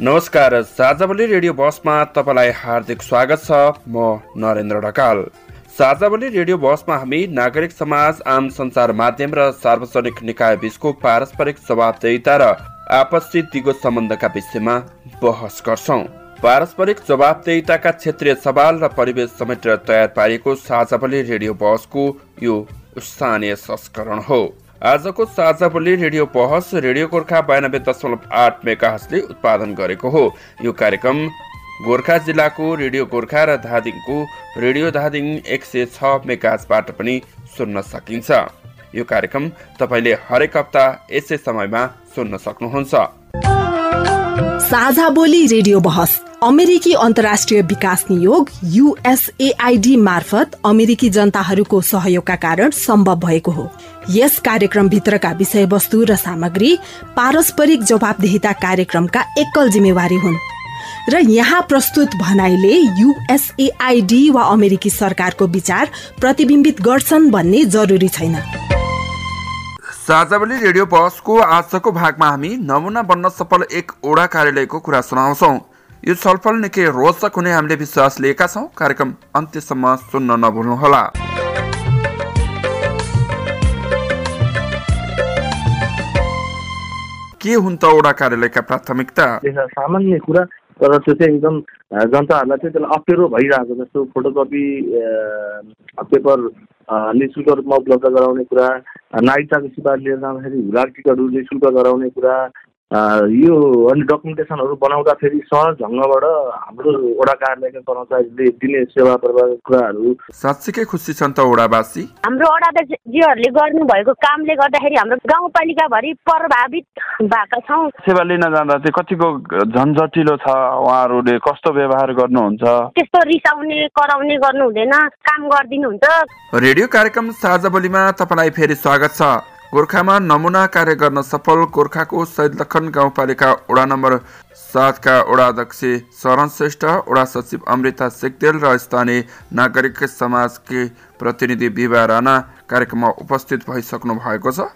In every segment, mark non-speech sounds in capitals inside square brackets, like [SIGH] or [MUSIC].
नमस्कार साझावली रेडियो बसमा तपाईँलाई हार्दिक स्वागत छ। म नरेन्द्र ढकाल। साझावली रेडियो बसमा हामी नागरिक समाज आम सञ्चार माध्यम र सार्वजनिक निकाय बीचको पारस्परिक जवाबदेहिता र आपसी दिगो सम्बन्धका विषयमा बहस गर्छौँ। पारस्परिक जवाबदेहिताका क्षेत्रीय सवाल र परिवेश समेटेर तयार पारिएको साझावली रेडियो बसको यो स्थानीय संस्करण हो। आजको साझा बोली रेडियो बहस रेडियो गोर्खा बयानब्बे दशमलव आठ मेगाहसले उत्पादन गरेको हो। यो कार्यक्रम गोर्खा जिल्लाको रेडियो गोर्खा र धादिङको रेडियो धादिङ एक सय छ मेगाजबाट पनि सुन्न सकिन्छ। यो कार्यक्रम तपाईँले हरेक हप्ता यसै समयमा सुन्न सक्नुहुन्छ। साझा बोली रेडियो बहस अमेरिकी अन्तर्राष्ट्रिय विकास नियोग युएसएआइडी मार्फत अमेरिकी जनताहरूको सहयोगका कारण सम्भव भएको हो। यस कार्यक्रमभित्रका विषयवस्तु र सामग्री पारस्परिक जवाबदेहिता कार्यक्रमका एकल जिम्मेवारी हुन्। र यहाँ प्रस्तुत भनाइले युएसएआइडी वा अमेरिकी सरकारको विचार प्रतिबिम्बित गर्छन् भन्ने जरुरी छैन। साझावली रेडियो बसको आजको भागमा हामी नमुना बन्न सफल एक ओडा कार्यालयको कुरा सुनाउँछौ। यो छलफल निकै रोचक हुने हामीले विश्वास लिएका छौँ। कार्यक्रम अन्त्यसम्म सुन्न नभुल्नुहोला। के हुन् त ओडा कार्यालयका प्राथमिकता? सामान्य कुरा तर त्यो चाहिँ एकदम जनताहरूलाई चाहिँ त्यसलाई अप्ठ्यारो भइरहेको जस्तो फोटोकपी पेपर निशुल्क रूपमा उपलब्ध गराउने कुरा नागरिकताको सिफारिस लिएर जाँदाखेरि हुलाक टिकटहरू निशुल्क गराउने कुरा यो अनि डकुमेन्टेसनहरू बनाउँदाखेरि सहज ढङ्गबाट हाम्रो वडा कार्यालयका कर्मचारीले दिने सेवा प्रभाव कुराहरू। साँच्चीकै खुसी छन् त ओडावासी हाम्रो वडाध्यक्षजीहरूले गर्नुभएको कामले गर्दाखेरि हाम्रो गाउँपालिकाभरि प्रभावित भएका छौँ। सेवा लिन जाँदा चाहिँ कतिको झन्झटिलो छ उहाँहरूले कस्तो व्यवहार गर्नुहुन्छ? त्यस्तो रिसाउने कराउने गर्नु हुँदैन काम गरिदिनुहुन्छ। रेडियो कार्यक्रम साझा बोलीमा तपाईँलाई फेरि स्वागत छ। गोर्खामा नमुना कार्य गर्न सफल गोर्खाको शहीद लखन गाउँपालिका वडा नम्बर सातका वडा अध्यक्ष शरण श्रेष्ठ वडा सचिव अमृता सेक्देल र स्थानीय नागरिक समाजकी प्रतिनिधि विवाह राणा कार्यक्रममा उपस्थित भइसक्नु भएको छ।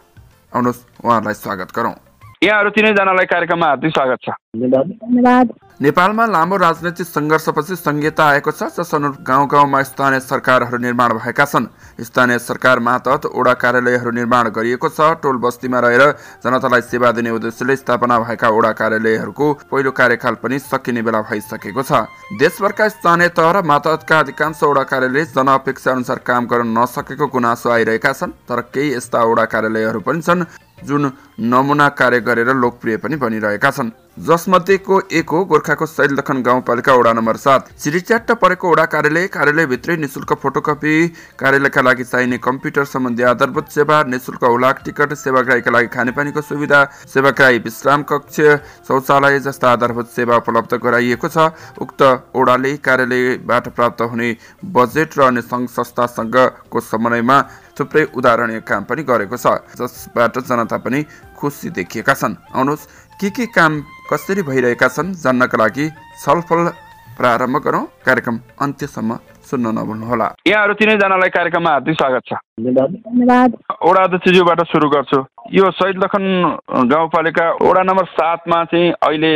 आउनुहोस् उहाँहरूलाई स्वागत गरौँ। यहाँहरू तिनैजनालाई कार्यक्रममा हार्दिक स्वागत छ। धन्यवाद। नेपालमा लामो राजनैतिक सङ्घर्षपछि संहिता आएको छ जस अनुरूप गाउँ गाउँमा स्थानीय सरकारहरू निर्माण भएका छन्। स्थानीय सरकार मातहत ओडा कार्यालयहरू निर्माण गरिएको छ। टोल बस्तीमा रहेर जनतालाई सेवा दिने उद्देश्यले स्थापना भएका ओडा कार्यालयहरूको पहिलो कार्यकाल पनि सकिने बेला भइसकेको छ। देशभरका स्थानीय तह र मातहतका अधिकांश ओडा कार्यालय जनअपेक्षा अनुसार काम गर्न नसकेको गुनासो आइरहेका छन् तर केही यस्ता ओडा कार्यालयहरू पनि छन् जुन नमुना कार्य गरेर लोकप्रिय पनि बनिरहेका छन्। जसमध्येको एक हो गोर्खाको शैलदखन गाउँपालिका वडा नम्बर सात। सिरिच्याट्ट परेको वडा कार्यालय कार्यालयभित्रै निशुल्क फोटोकपी कार्यालयका लागि चाहिने कम्प्युटर सम्बन्धी आधारभूत सेवा निशुल्क हुलाक टिकट सेवाग्राहीका लागि खानेपानीको सुविधा सेवाग्राही विश्राम कक्ष शौचालय जस्ता आधारभूत सेवा उपलब्ध गराइएको छ। उक्त ओडाले कार्यालयबाट प्राप्त हुने बजेट र अन्य सङ्घ संस्थासँगको समन्वयमा थुप्रै उदाहरणीय काम पनि गरेको छ जसबाट जनता पनि खुसी देखिएका छन्। आउनुहोस् के के काम कसरी भइरहेका छन् जान्नका लागि छलफल प्रारम्भ गरौँ। कार्यक्रम अन्त्यसम्म सुन्न नभुल्नुहोला। यहाँहरू तिनैजनालाई कार्यक्रममा हार्दिक स्वागत छ। धन्यवाद। ओडा अध्यक्षज्यूबाट सुरु गर्छु। यो शहीद लखन गाउँपालिका ओडा नम्बर सातमा चाहिँ अहिले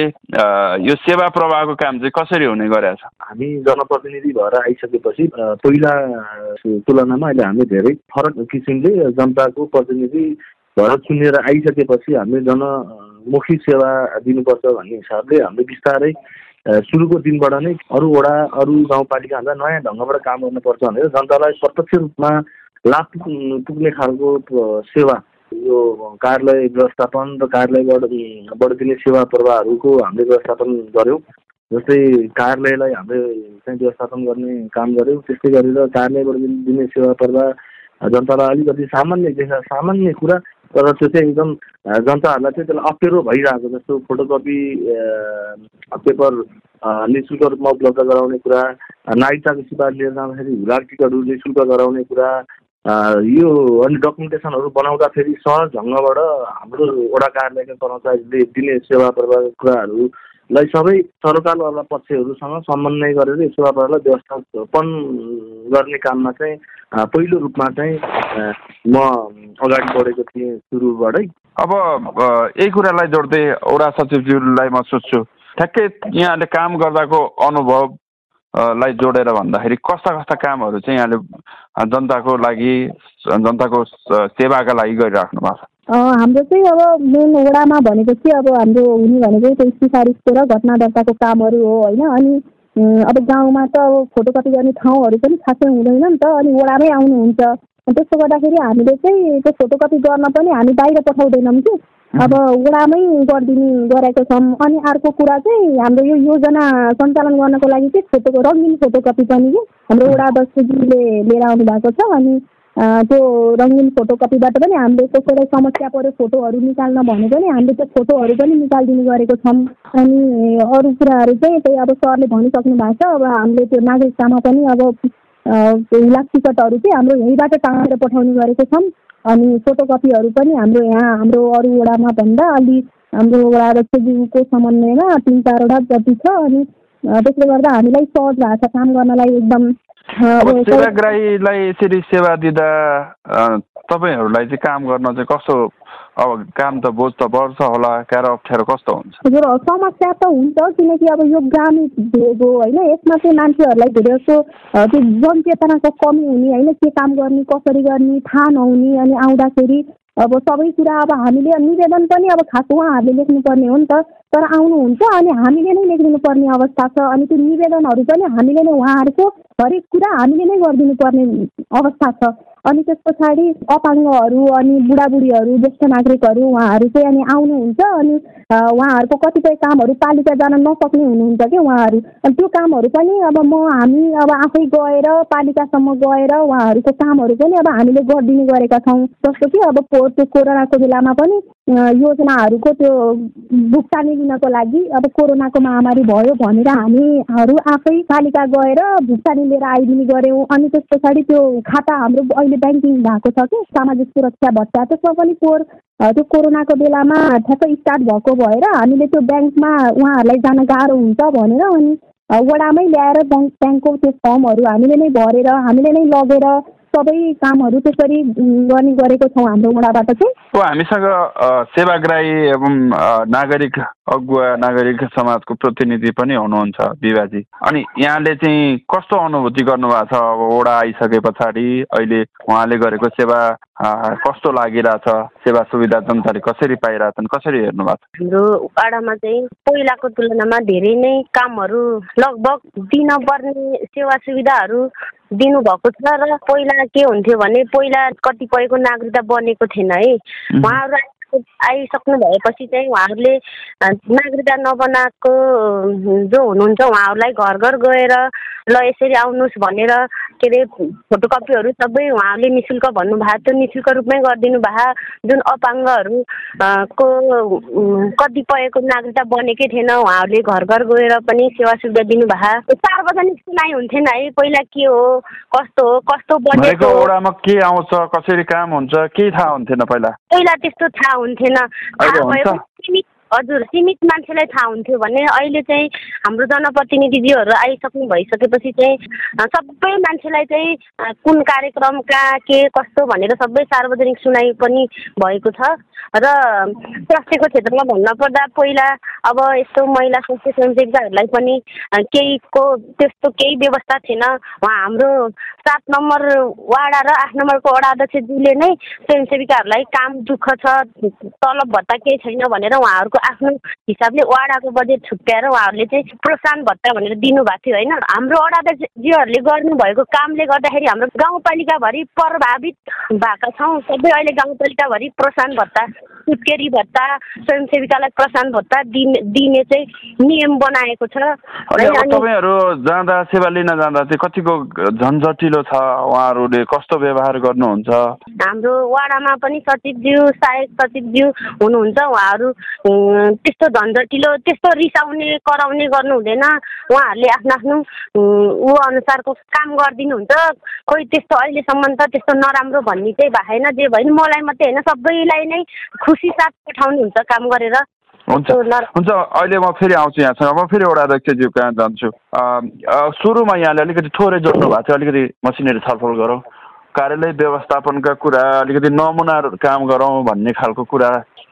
यो सेवा प्रवाहको काम चाहिँ कसरी हुने गरेछ हामी जनप्रतिनिधि भएर आइसकेपछि पहिला तुलनामा अहिले हामी धेरै फरक किसिमले जनताको प्रतिनिधि भएर चुनेर आइसकेपछि हामीले जनमुखी सेवा दिनुपर्छ भन्ने हिसाबले हामीले बिस्तारै सुरुको दिनबाट नै अरू वडा अरू गाउँपालिकाभन्दा नयाँ ढङ्गबाट काम गर्नुपर्छ भनेर जनतालाई प्रत्यक्ष रूपमा लाभ पुग्ने खालको सेवा यो कार्यालय व्यवस्थापन र कार्यालयबाट दिने सेवा प्रवाहहरूको हामीले व्यवस्थापन गऱ्यौँ। जस्तै कार्यालयलाई हामीले चाहिँ व्यवस्थापन गर्ने काम गऱ्यौँ। त्यस्तै गरेर कार्यालयबाट दिने सेवा प्रवाह जनतालाई अलिकति सामान्य सामान्य कुरा तर त्यो चाहिँ एकदम जनताहरूलाई चाहिँ त्यसलाई अप्ठ्यारो भइरहेको जस्तो फोटोकपी पेपर नि शुल्क रूपमा उपलब्ध गराउने कुरा नागरिकताको सिफारिस लिएर जाँदाखेरि हुलाक टिकटहरू नि शुल्क गराउने कुरा यो अनि डकुमेन्टेसनहरू बनाउँदाखेरि सहज ढङ्गबाट हाम्रो वडा कार्यालयका कर्मचारीले दिने सेवा प्रभावका कुराहरूलाई सबै सरकारवाला पक्षहरूसँग समन्वय गरेर यो सेवा प्रभावलाई व्यवस्थापन गर्ने काममा चाहिँ पहिलो रूपमा चाहिँ म अगाडि बढेको थिएँ सुरुबाटै। अब यही कुरालाई जोड्दै वडा सचिवज्यूलाई म सोध्छु ठ्याक्कै यहाँले काम गर्दाको अनुभव लाई जोडेर भन्दाखेरि कस्ता कस्ता कामहरू चाहिँ यहाँले जनताको लागि जनताको सेवाका लागि गरिराख्नु भएको छ? हाम्रो चाहिँ अब मेन वडामा भनेपछि अब हाम्रो हुने भनेको त्यो सिफारिसको र घटना दर्ताको कामहरू हो होइन? अनि अब गाउँमा त अब फोटोकपी गर्ने ठाउँहरू पनि खासै हुँदैन नि त अनि वडामै आउनुहुन्छ। त्यसो गर्दाखेरि हामीले चाहिँ त्यो फोटोकपी गर्न पनि हामी बाहिर पठाउँदैनौँ कि। अब वडामै गरिदिने गरेका छौँ। अनि अर्को कुरा चाहिँ हाम्रो यो योजना सञ्चालन गर्नको लागि चाहिँ फोटो रङ्गिन फोटोकपी पनि कि हाम्रो वडा अध्यक्षजीले लिएर आउनु भएको छ। अनि त्यो रङ्गिन फोटोकपीबाट पनि हामीले कसैलाई समस्या पऱ्यो फोटोहरू निकाल्न भने पनि हामीले त्यो फोटोहरू पनि निकालिदिने गरेको छौँ। अनि अरू कुराहरू चाहिँ त्यही अब सरले भनिसक्नु भएको छ अब हामीले त्यो नागरिकतामा पनि अब लाख टिकटहरू चाहिँ हाम्रो यहीँबाट टाँगेर पठाउने गरेको छौँ। अनि फोटोकपीहरू पनि हाम्रो यहाँ हाम्रो अरू वडामा भन्दा अलि हाम्रो वडा अध्यक्षज्यूको समन्वयमा तिन चारवटा जति छ। अनि त्यसले गर्दा हामीलाई सहज भएको छ काम गर्नलाई एकदम सेवाग्राहीलाई यसरी सेवा दिँदा तपाईँहरूलाई चाहिँ काम गर्न चाहिँ कस्तो अब काम त बोझ त बढ्छ होला गाह्रो अप्ठ्यारो कस्तो हुन्छ? हजुर समस्या त हुन्छ किनकि अब यो ग्रामीण भेग हो होइन? यसमा चाहिँ मान्छेहरूलाई धेरै जस्तो त्यो जनचेतनाको कमी हुने होइन? के काम गर्ने कसरी गर्ने थाहा नहुने अनि आउँदाखेरि अब सबै कुरा अब हामीले निवेदन पनि अब खास उहाँहरूले लेख्नुपर्ने हो नि त। तर आउनुहुन्छ अनि हामीले नै लेखिदिनु पर्ने अवस्था छ अनि त्यो निवेदनहरू पनि हामीले नै उहाँहरूको हरेक कुरा हामीले नै गरिदिनु पर्ने अवस्था छ। अनि त्यस पछाडि अपाङ्गहरू अनि बुढाबुढीहरू ज्येष्ठ नागरिकहरू उहाँहरू चाहिँ अनि आउनुहुन्छ अनि उहाँहरूको कतिपय कामहरू पालिका जान नसक्ने हुनुहुन्छ कि उहाँहरू। अनि त्यो कामहरू पनि अब म हामी अब आफै गएर पालिकासम्म गएर उहाँहरूको कामहरू पनि अब हामीले गरिदिने गरेका छौँ। जस्तो कि अब त्यो कोरोनाको बेलामा पनि योजनाहरूको त्यो भुक्तानी लिनको लागि अब कोरोनाको महामारी भयो भनेर हामीहरू आफै पालिका गएर भुक्तानी लिएर आइदिने गऱ्यौँ। अनि त्यस पछाडि त्यो खाता हाम्रो अहिले ब्याङ्किङ भएको छ कि सामाजिक सुरक्षा भत्ता त्यसमा पनि कोर त्यो कोरोनाको बेलामा ठ्याक्कै स्टार्ट भएको भएर हामीले त्यो ब्याङ्कमा उहाँहरूलाई जान गाह्रो हुन्छ भनेर अनि वडामै ल्याएर ब्याङ्क ब्याङ्कको त्यो फर्महरू हामीले नै भरेर हामीले नै लगेर सबै कामहरू त्यसरी गर्ने गरेको छौँ हाम्रो वडाबाट चाहिँ। हामीसँग सेवाग्राही एवं नागरिक अगुवा नागरिक समाजको प्रतिनिधि पनि हुनुहुन्छ विवाजी अनि यहाँले चाहिँ कस्तो अनुभूति गर्नुभएको छ? अब वडा आइसके पछाडि अहिले उहाँले गरेको सेवा कस्तो लागिरहेछ? सेवा सुविधा जनताले कसरी पाइरहेछन्? कसरी हेर्नु भएको छ? हाम्रो वडामा चाहिँ पहिलाको तुलनामा धेरै नै कामहरू लगभग दिन पर्ने सेवा सुविधाहरू दिनुभएको छ र पहिला के हुन्थ्यो भने पहिला कतिपयको नागरिकता बनेको थिएन है। उहाँहरू आइसक्नु भएपछि चाहिँ उहाँहरूले नागरिकता नबनाएको जो हुनुहुन्छ उहाँहरूलाई घर घर गएर ल यसरी आउनुहोस् भनेर के अरे फोटोकपीहरू सबै उहाँहरूले नि शुल्क भन्नुभएको त्यो नि शुल्क रूपमै गरिदिनु भयो जुन अपाङ्गहरू को कतिपयको नागरिकता बनेकै थिएन उहाँहरूले घर घर गएर पनि सेवा सुविधा दिनुभयो सार्वजनिक सुनाइ हुन्थेन है पहिला के हो कस्तो हो कस्तो बनेको के आउँछ कसरी काम हुन्छ केही थाहा हुन्थेन पहिला। पहिला त्यस्तो थाहा हुन्थेन। हजुर सीमित मान्छेलाई थाहा हुन्थ्यो भने अहिले चाहिँ हाम्रो जनप्रतिनिधिज्यूहरू आइसक्नु भइसकेपछि चाहिँ सबै मान्छेलाई चाहिँ कुन कार्यक्रम कहाँ के कस्तो भनेर सबै सार्वजनिक सुनाइ पनि भएको छ। र स्वास्थ्यको क्षेत्रमा भन्न पर्दा पहिला अब यस्तो महिला स्वास्थ्य स्वयंसेविकाहरूलाई पनि केहीको त्यस्तो केही व्यवस्था थिएन। उहाँ हाम्रो सात नम्बर वाडा र आठ नम्बरको वडा अध्यक्षज्यूले नै स्वयंसेविकाहरूलाई काम दुःख छ तलब भत्ता केही छैन भनेर उहाँहरूको आफ्नो हिसाबले वाडाको बजेट छुट्याएर उहाँहरूले चाहिँ प्रोत्साहन भत्ता भनेर दिनुभएको थियो होइन? हाम्रो वडाध्यक्षजीहरूले गर्नुभएको कामले गर्दाखेरि हाम्रो गाउँपालिकाभरि प्रभावित भएका छौँ। सबै अहिले गाउँपालिकाभरि प्रोत्साहन भत्ता सुत्केरी भत्ता स्वयंसेविकालाई प्रशान्त भत्ता दिने दिने चाहिँ नियम बनाएको छ। तपाईँहरू जाँदा सेवा लिन जाँदा चाहिँ कतिको झन्झटिलो छ? उहाँहरूले कस्तो व्यवहार गर्नुहुन्छ? हाम्रो वाडामा पनि सचिवज्यू सहायक सचिवज्यू हुनुहुन्छ। उहाँहरू त्यस्तो झन्झटिलो त्यस्तो रिसाउने कराउने गर्नु हुँदैन। उहाँहरूले आफ्नो आफ्नो ऊ अनुसारको काम गरिदिनुहुन्छ। खोइ त्यस्तो अहिलेसम्म त त्यस्तो नराम्रो भन्ने चाहिँ भएन। जे भयो मलाई मात्रै होइन। सबैलाई नै खुसी साथ पठाउनुहुन्छ काम गरेर। हुन्छ। हुन्छ अहिले म फेरि आउँछु यहाँसँग म फेरि एउटा अध्यक्षज्यू कहाँ जान्छु। सुरुमा यहाँले अलिकति थोरै जोड्नु भएको थियो अलिकति मसिनरी छलफल गरौँ। कार्यालय व्यवस्थापनका कुरा अलिकति नमुना काम गरौँ भन्ने खालको कुरा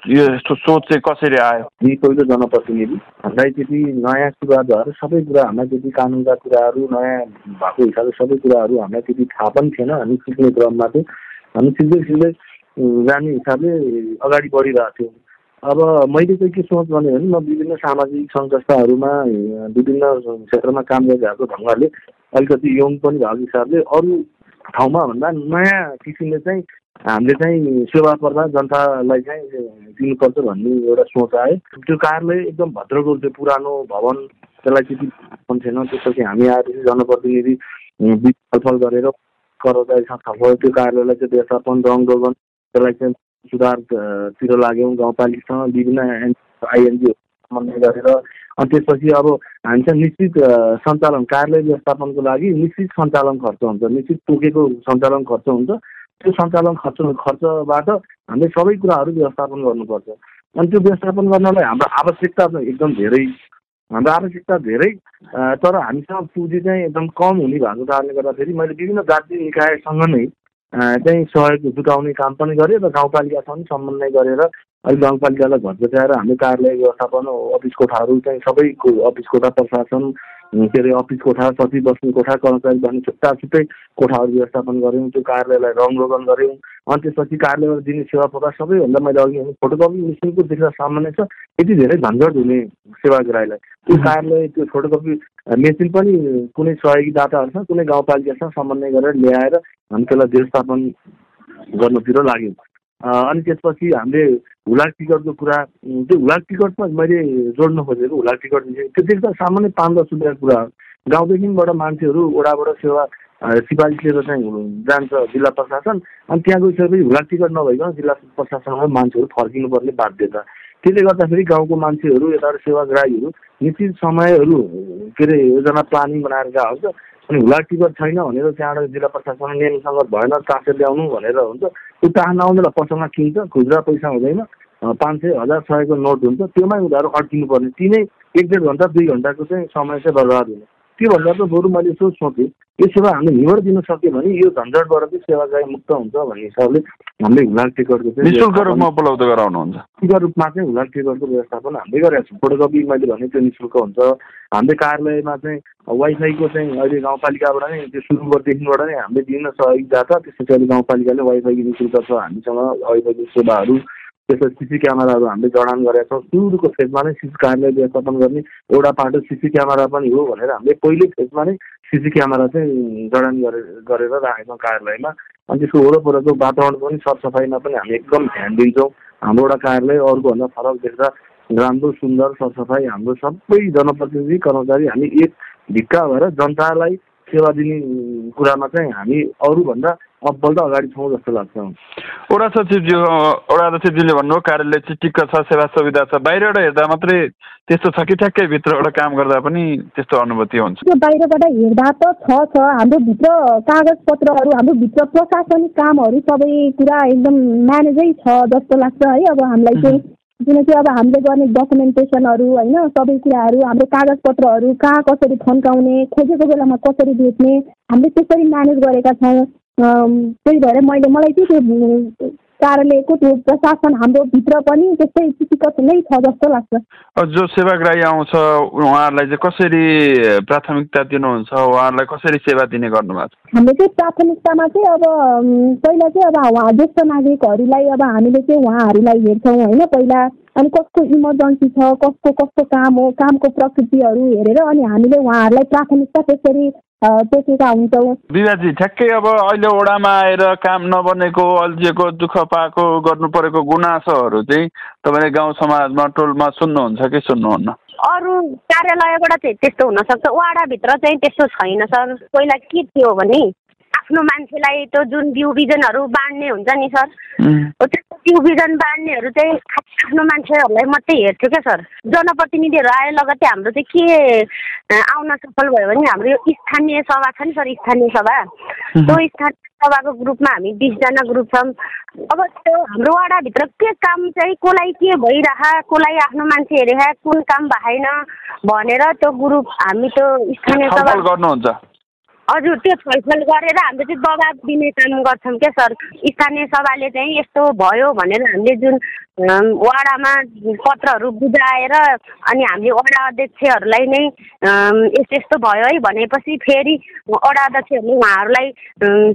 यो यस्तो सोच चाहिँ कसरी आयो? यी पहिलो जनप्रतिनिधि हामीलाई त्यति नयाँ कुरा भएर सबै कुरा हामीलाई त्यति कानुनका कुराहरू नयाँ भएको हिसाबले सबै कुराहरू हामीलाई त्यति थाहा पनि थिएन। हामी सिक्ने क्रममा चाहिँ हामी सिक्दै सिक्दै जाने हिसाबले अगाडि बढिरहेको थियौँ। अब मैले चाहिँ के सोच भने म विभिन्न सामाजिक संस्थाहरूमा विभिन्न क्षेत्रमा काम गरिरहेको ढङ्गले अलिकति यङ पनि भएको हिसाबले अरू ठाउँमा भन्दा नयाँ किसिमले चाहिँ हामीले चाहिँ सेवा पर्दा जनतालाई चाहिँ दिनुपर्छ भन्ने एउटा सोच आयो। त्यो कार्यालय एकदम भद्रको त्यो पुरानो भवन त्यसलाई त्यति मन थिएन। त्यसपछि हामी आएर जनप्रतिनिधि छलफल गरेर कर्मचारीसँग छलफल त्यो कार्यालयलाई चाहिँ व्यवस्थापन रङ रोगन त्यसलाई चाहिँ सुधारतिर लाग्यौँ गाउँपालिकासँग विभिन्न आइएनजिओ समन्वय गरेर। अनि त्यसपछि अब हामी चाहिँ निश्चित सञ्चालन कार्यालय व्यवस्थापनको लागि निश्चित सञ्चालन खर्च हुन्छ निश्चित तोकेको सञ्चालन खर्च हुन्छ। त्यो सञ्चालन खर्च खर्चबाट हामीले सबै कुराहरू व्यवस्थापन गर्नुपर्छ। अनि त्यो व्यवस्थापन गर्नलाई हाम्रो आवश्यकता एकदम धेरै हाम्रो आवश्यकता धेरै तर हामीसँग पुँजी चाहिँ एकदम कम हुने भएको कारणले गर्दाखेरि मैले विभिन्न जातीय निकायसँग नै चाहिँ सहयोग जुटाउने काम पनि गरेँ र गाउँपालिकासँग समन्वय गरेर अहिले गाउँपालिकालाई घर बचाएर हामीले कार्यालय व्यवस्थापन अफिस कोठाहरू चाहिँ सबैको अफिस कोठा प्रशासन के अरे अफिस कोठा सचिव बस्ने कोठा कर्मचारी बस्ने छुट्टा छुट्टै कोठाहरू व्यवस्थापन गऱ्यौँ त्यो कार्यालयलाई रङ रोगन गऱ्यौँ। अनि त्यसपछि कार्यालयबाट दिने सेवा प्रकार सबैभन्दा मैले अघि फोटोकपी मेसिनको देख्दा सामान्य छ यति धेरै झन्झट हुने सेवाग्राहीलाई त्यो कार्यालय त्यो फोटोकपी मेसिन पनि कुनै सहयोगी दाताहरूसँग कुनै गाउँपालिकासँग समन्वय गरेर ल्याएर हामी त्यसलाई व्यवस्थापन गर्नुतिर लाग्यौँ। अनि त्यसपछि हामीले हुलाक टिकटको कुरा त्यो हुलाक टिकटमा मैले जोड्न खोजेको हुलाक टिकट त्यो देख्दा सामान्य पाँच दस रुपियाँको कुरा गाउँदेखिबाट मान्छेहरू वडाबाट सेवा सिफारिस लिएर चाहिँ जान्छ जिल्ला प्रशासन। अनि त्यहाँ गइसकेपछि हुलाक टिकट नभइकन जिल्ला प्रशासनमा मान्छेहरू फर्किनुपर्ने बाध्यता। त्यसले गर्दाखेरि गाउँको मान्छेहरू यता सेवाग्राहीहरू निश्चित समयहरू के अरे योजना प्लानिङ बनाएर गएको हुन्छ अनि हुला टिकट छैन भनेर त्यहाँबाट जिल्ला प्रशासन नियमसँग भएन टाँसेर ल्याउनु भनेर हुन्छ त्यो टाँस नआउँदैन पसलमा किन्छ खुद्रा पैसा हुँदैन पाँच सय हजार सयको नोट हुन्छ त्योमै उनीहरू अड्किनु पर्ने तिनै एक डेढ घन्टा दुई घन्टाको चाहिँ समय चाहिँ बर्बाद हुने। त्योभन्दा त बरु मैले यसो सोचेँ यो सेवा हामीले हिँड दिन सक्यो भने यो झन्झटबाट चाहिँ सेवाग्राही मुक्त हुन्छ भन्ने हिसाबले हामीले हुलाक टिकटको चाहिँ निशुल्क रूपमा उपलब्ध गराउनुहुन्छ। निशुल्क रूपमा चाहिँ हुलाक टिकटको व्यवस्थापन हामीले गरेका छौँ। फोटोकपी मैले भने त्यो निशुल्क हुन्छ। हामीले कार्यालयमा चाहिँ वाइफाईको चाहिँ अहिले गाउँपालिकाबाट नै त्यो सुरुदेखिबाट नै हामीले विभिन्न सहयोगदाता त्यसपछि अहिले गाउँपालिकाले वाइफाईको निशुल्क छ हामीसँग वाइफाईको सेवाहरू त्यसपछि सिसी क्यामेराहरू हामीले जडान गरेका छौँ। सुरुको फेजमा नै सिसी कार्यालय व्यवस्थापन गर्ने एउटा पाटो सिसी क्यामेरा पनि हो भनेर हामीले पहिलो फेजमा नै सिसी क्यामेरा चाहिँ जडान गरेर गरेर राखेको कार्यालयमा। अनि त्यसको वरपरको वातावरण पनि सरसफाइमा पनि हामी एकदम ध्यान दिन्छौँ। हाम्रो एउटा कार्यालय अरूभन्दा फरक देख्दा राम्रो सुन्दर सरसफाइ हाम्रो सबै जनप्रतिनिधि कर्मचारी हामी एक ढिक्का भएर जनतालाई सेवा दिने कुरामा चाहिँ हामी अरूभन्दा अब्बल त अगाडि छौँ जस्तो लाग्छ। वडा सचिवज्यू वडा सचिवज्यूले भन्नु कार्यालय चाहिँ टिक्क छ सेवा सुविधा छ। बाहिरबाट हेर्दा मात्रै त्यस्तो छ कि ठ्याक्कै भित्रबाट काम गर्दा पनि त्यस्तो अनुभूति हुन्छ। बाहिरबाट हेर्दा त छ छ। हाम्रो भित्र कागज पत्रहरू हाम्रो भित्र प्रशासनिक कामहरू सबै कुरा एकदम म्यानेजै छ जस्तो लाग्छ है। अब हामीलाई चाहिँ किनकि अब हामीले गर्ने डकुमेन्टेसनहरू होइन सबै कुराहरू हाम्रो कागज पत्रहरू कहाँ कसरी थन्काउने खोजेको बेलामा कसरी बेच्ने हामीले त्यसरी म्यानेज गरेका छौँ। त्यही भएर मैले मलाई चाहिँ त्यो कार्यालयको त्यो प्रशासन हाम्रो भित्र पनि त्यस्तै स्थितिगत नै छ जस्तो लाग्छ। जो सेवाग्राही आउँछ उहाँहरूलाई चाहिँ कसरी प्राथमिकता दिनुहुन्छ उहाँहरूलाई कसरी सेवा दिने गर्नुभएको छ? हाम्रो चाहिँ प्राथमिकतामा चाहिँ अब पहिला चाहिँ अब ज्येष्ठ नागरिकहरूलाई अब हामीले चाहिँ उहाँहरूलाई हेर्छौँ होइन? पहिला अनि कस्तो इमर्जेन्सी छ कस्तो कस्तो काम हो कामको प्रकृतिहरू हेरेर अनि हामीले उहाँहरूलाई प्राथमिकता त्यसरी तोकेका हुन्छौँ। विवाजी ठ्याक्कै अब अहिले ओडामा आएर काम नबनेको अल्झिएको दुःख पाएको गर्नु परेको गुनासोहरू चाहिँ तपाईँले गाउँ समाजमा टोलमा सुन्नुहुन्छ कि सुन्नुहुन्न? अरू कार्यालयबाट चाहिँ त्यस्तो हुनसक्छ। वाडाभित्र चाहिँ त्यस्तो छैन सर। पहिला के थियो भने आफ्नो मान्छेलाई त्यो जुन बिउ बिजनहरू बाँड्ने हुन्छ नि सर। त्यस्तो बिजन बाँड्नेहरू चाहिँ आफ्नो मान्छेहरूलाई मात्रै हेर्थ्यो क्या सर। जनप्रतिनिधिहरू आए लगतै हाम्रो चाहिँ के आउन सफल भयो भने हाम्रो यो स्थानीय सभा छ नि सर स्थानीय सभा। त्यो स्थानीय सभाको ग्रुपमा हामी बिसजना ग्रुप छौँ। अब त्यो हाम्रो वाडाभित्र के काम चाहिँ कसलाई के भइरह कसलाई आफ्नो मान्छे हेरे कुन काम भएन भनेर त्यो ग्रुप हामी त्यो स्थानीय सभा गर्नुहुन्छ। हजुर त्यो छलफल गरेर हामीले चाहिँ दबाब दिने काम गर्छौँ क्या सर। स्थानीय सभाले चाहिँ यस्तो भयो भनेर हामीले जुन वडामा पत्रहरू बुझाएर अनि हामीले वडा अध्यक्षहरूलाई नै यस्तो यस्तो भयो है भनेपछि फेरि वडा अध्यक्षहरूले उहाँहरूलाई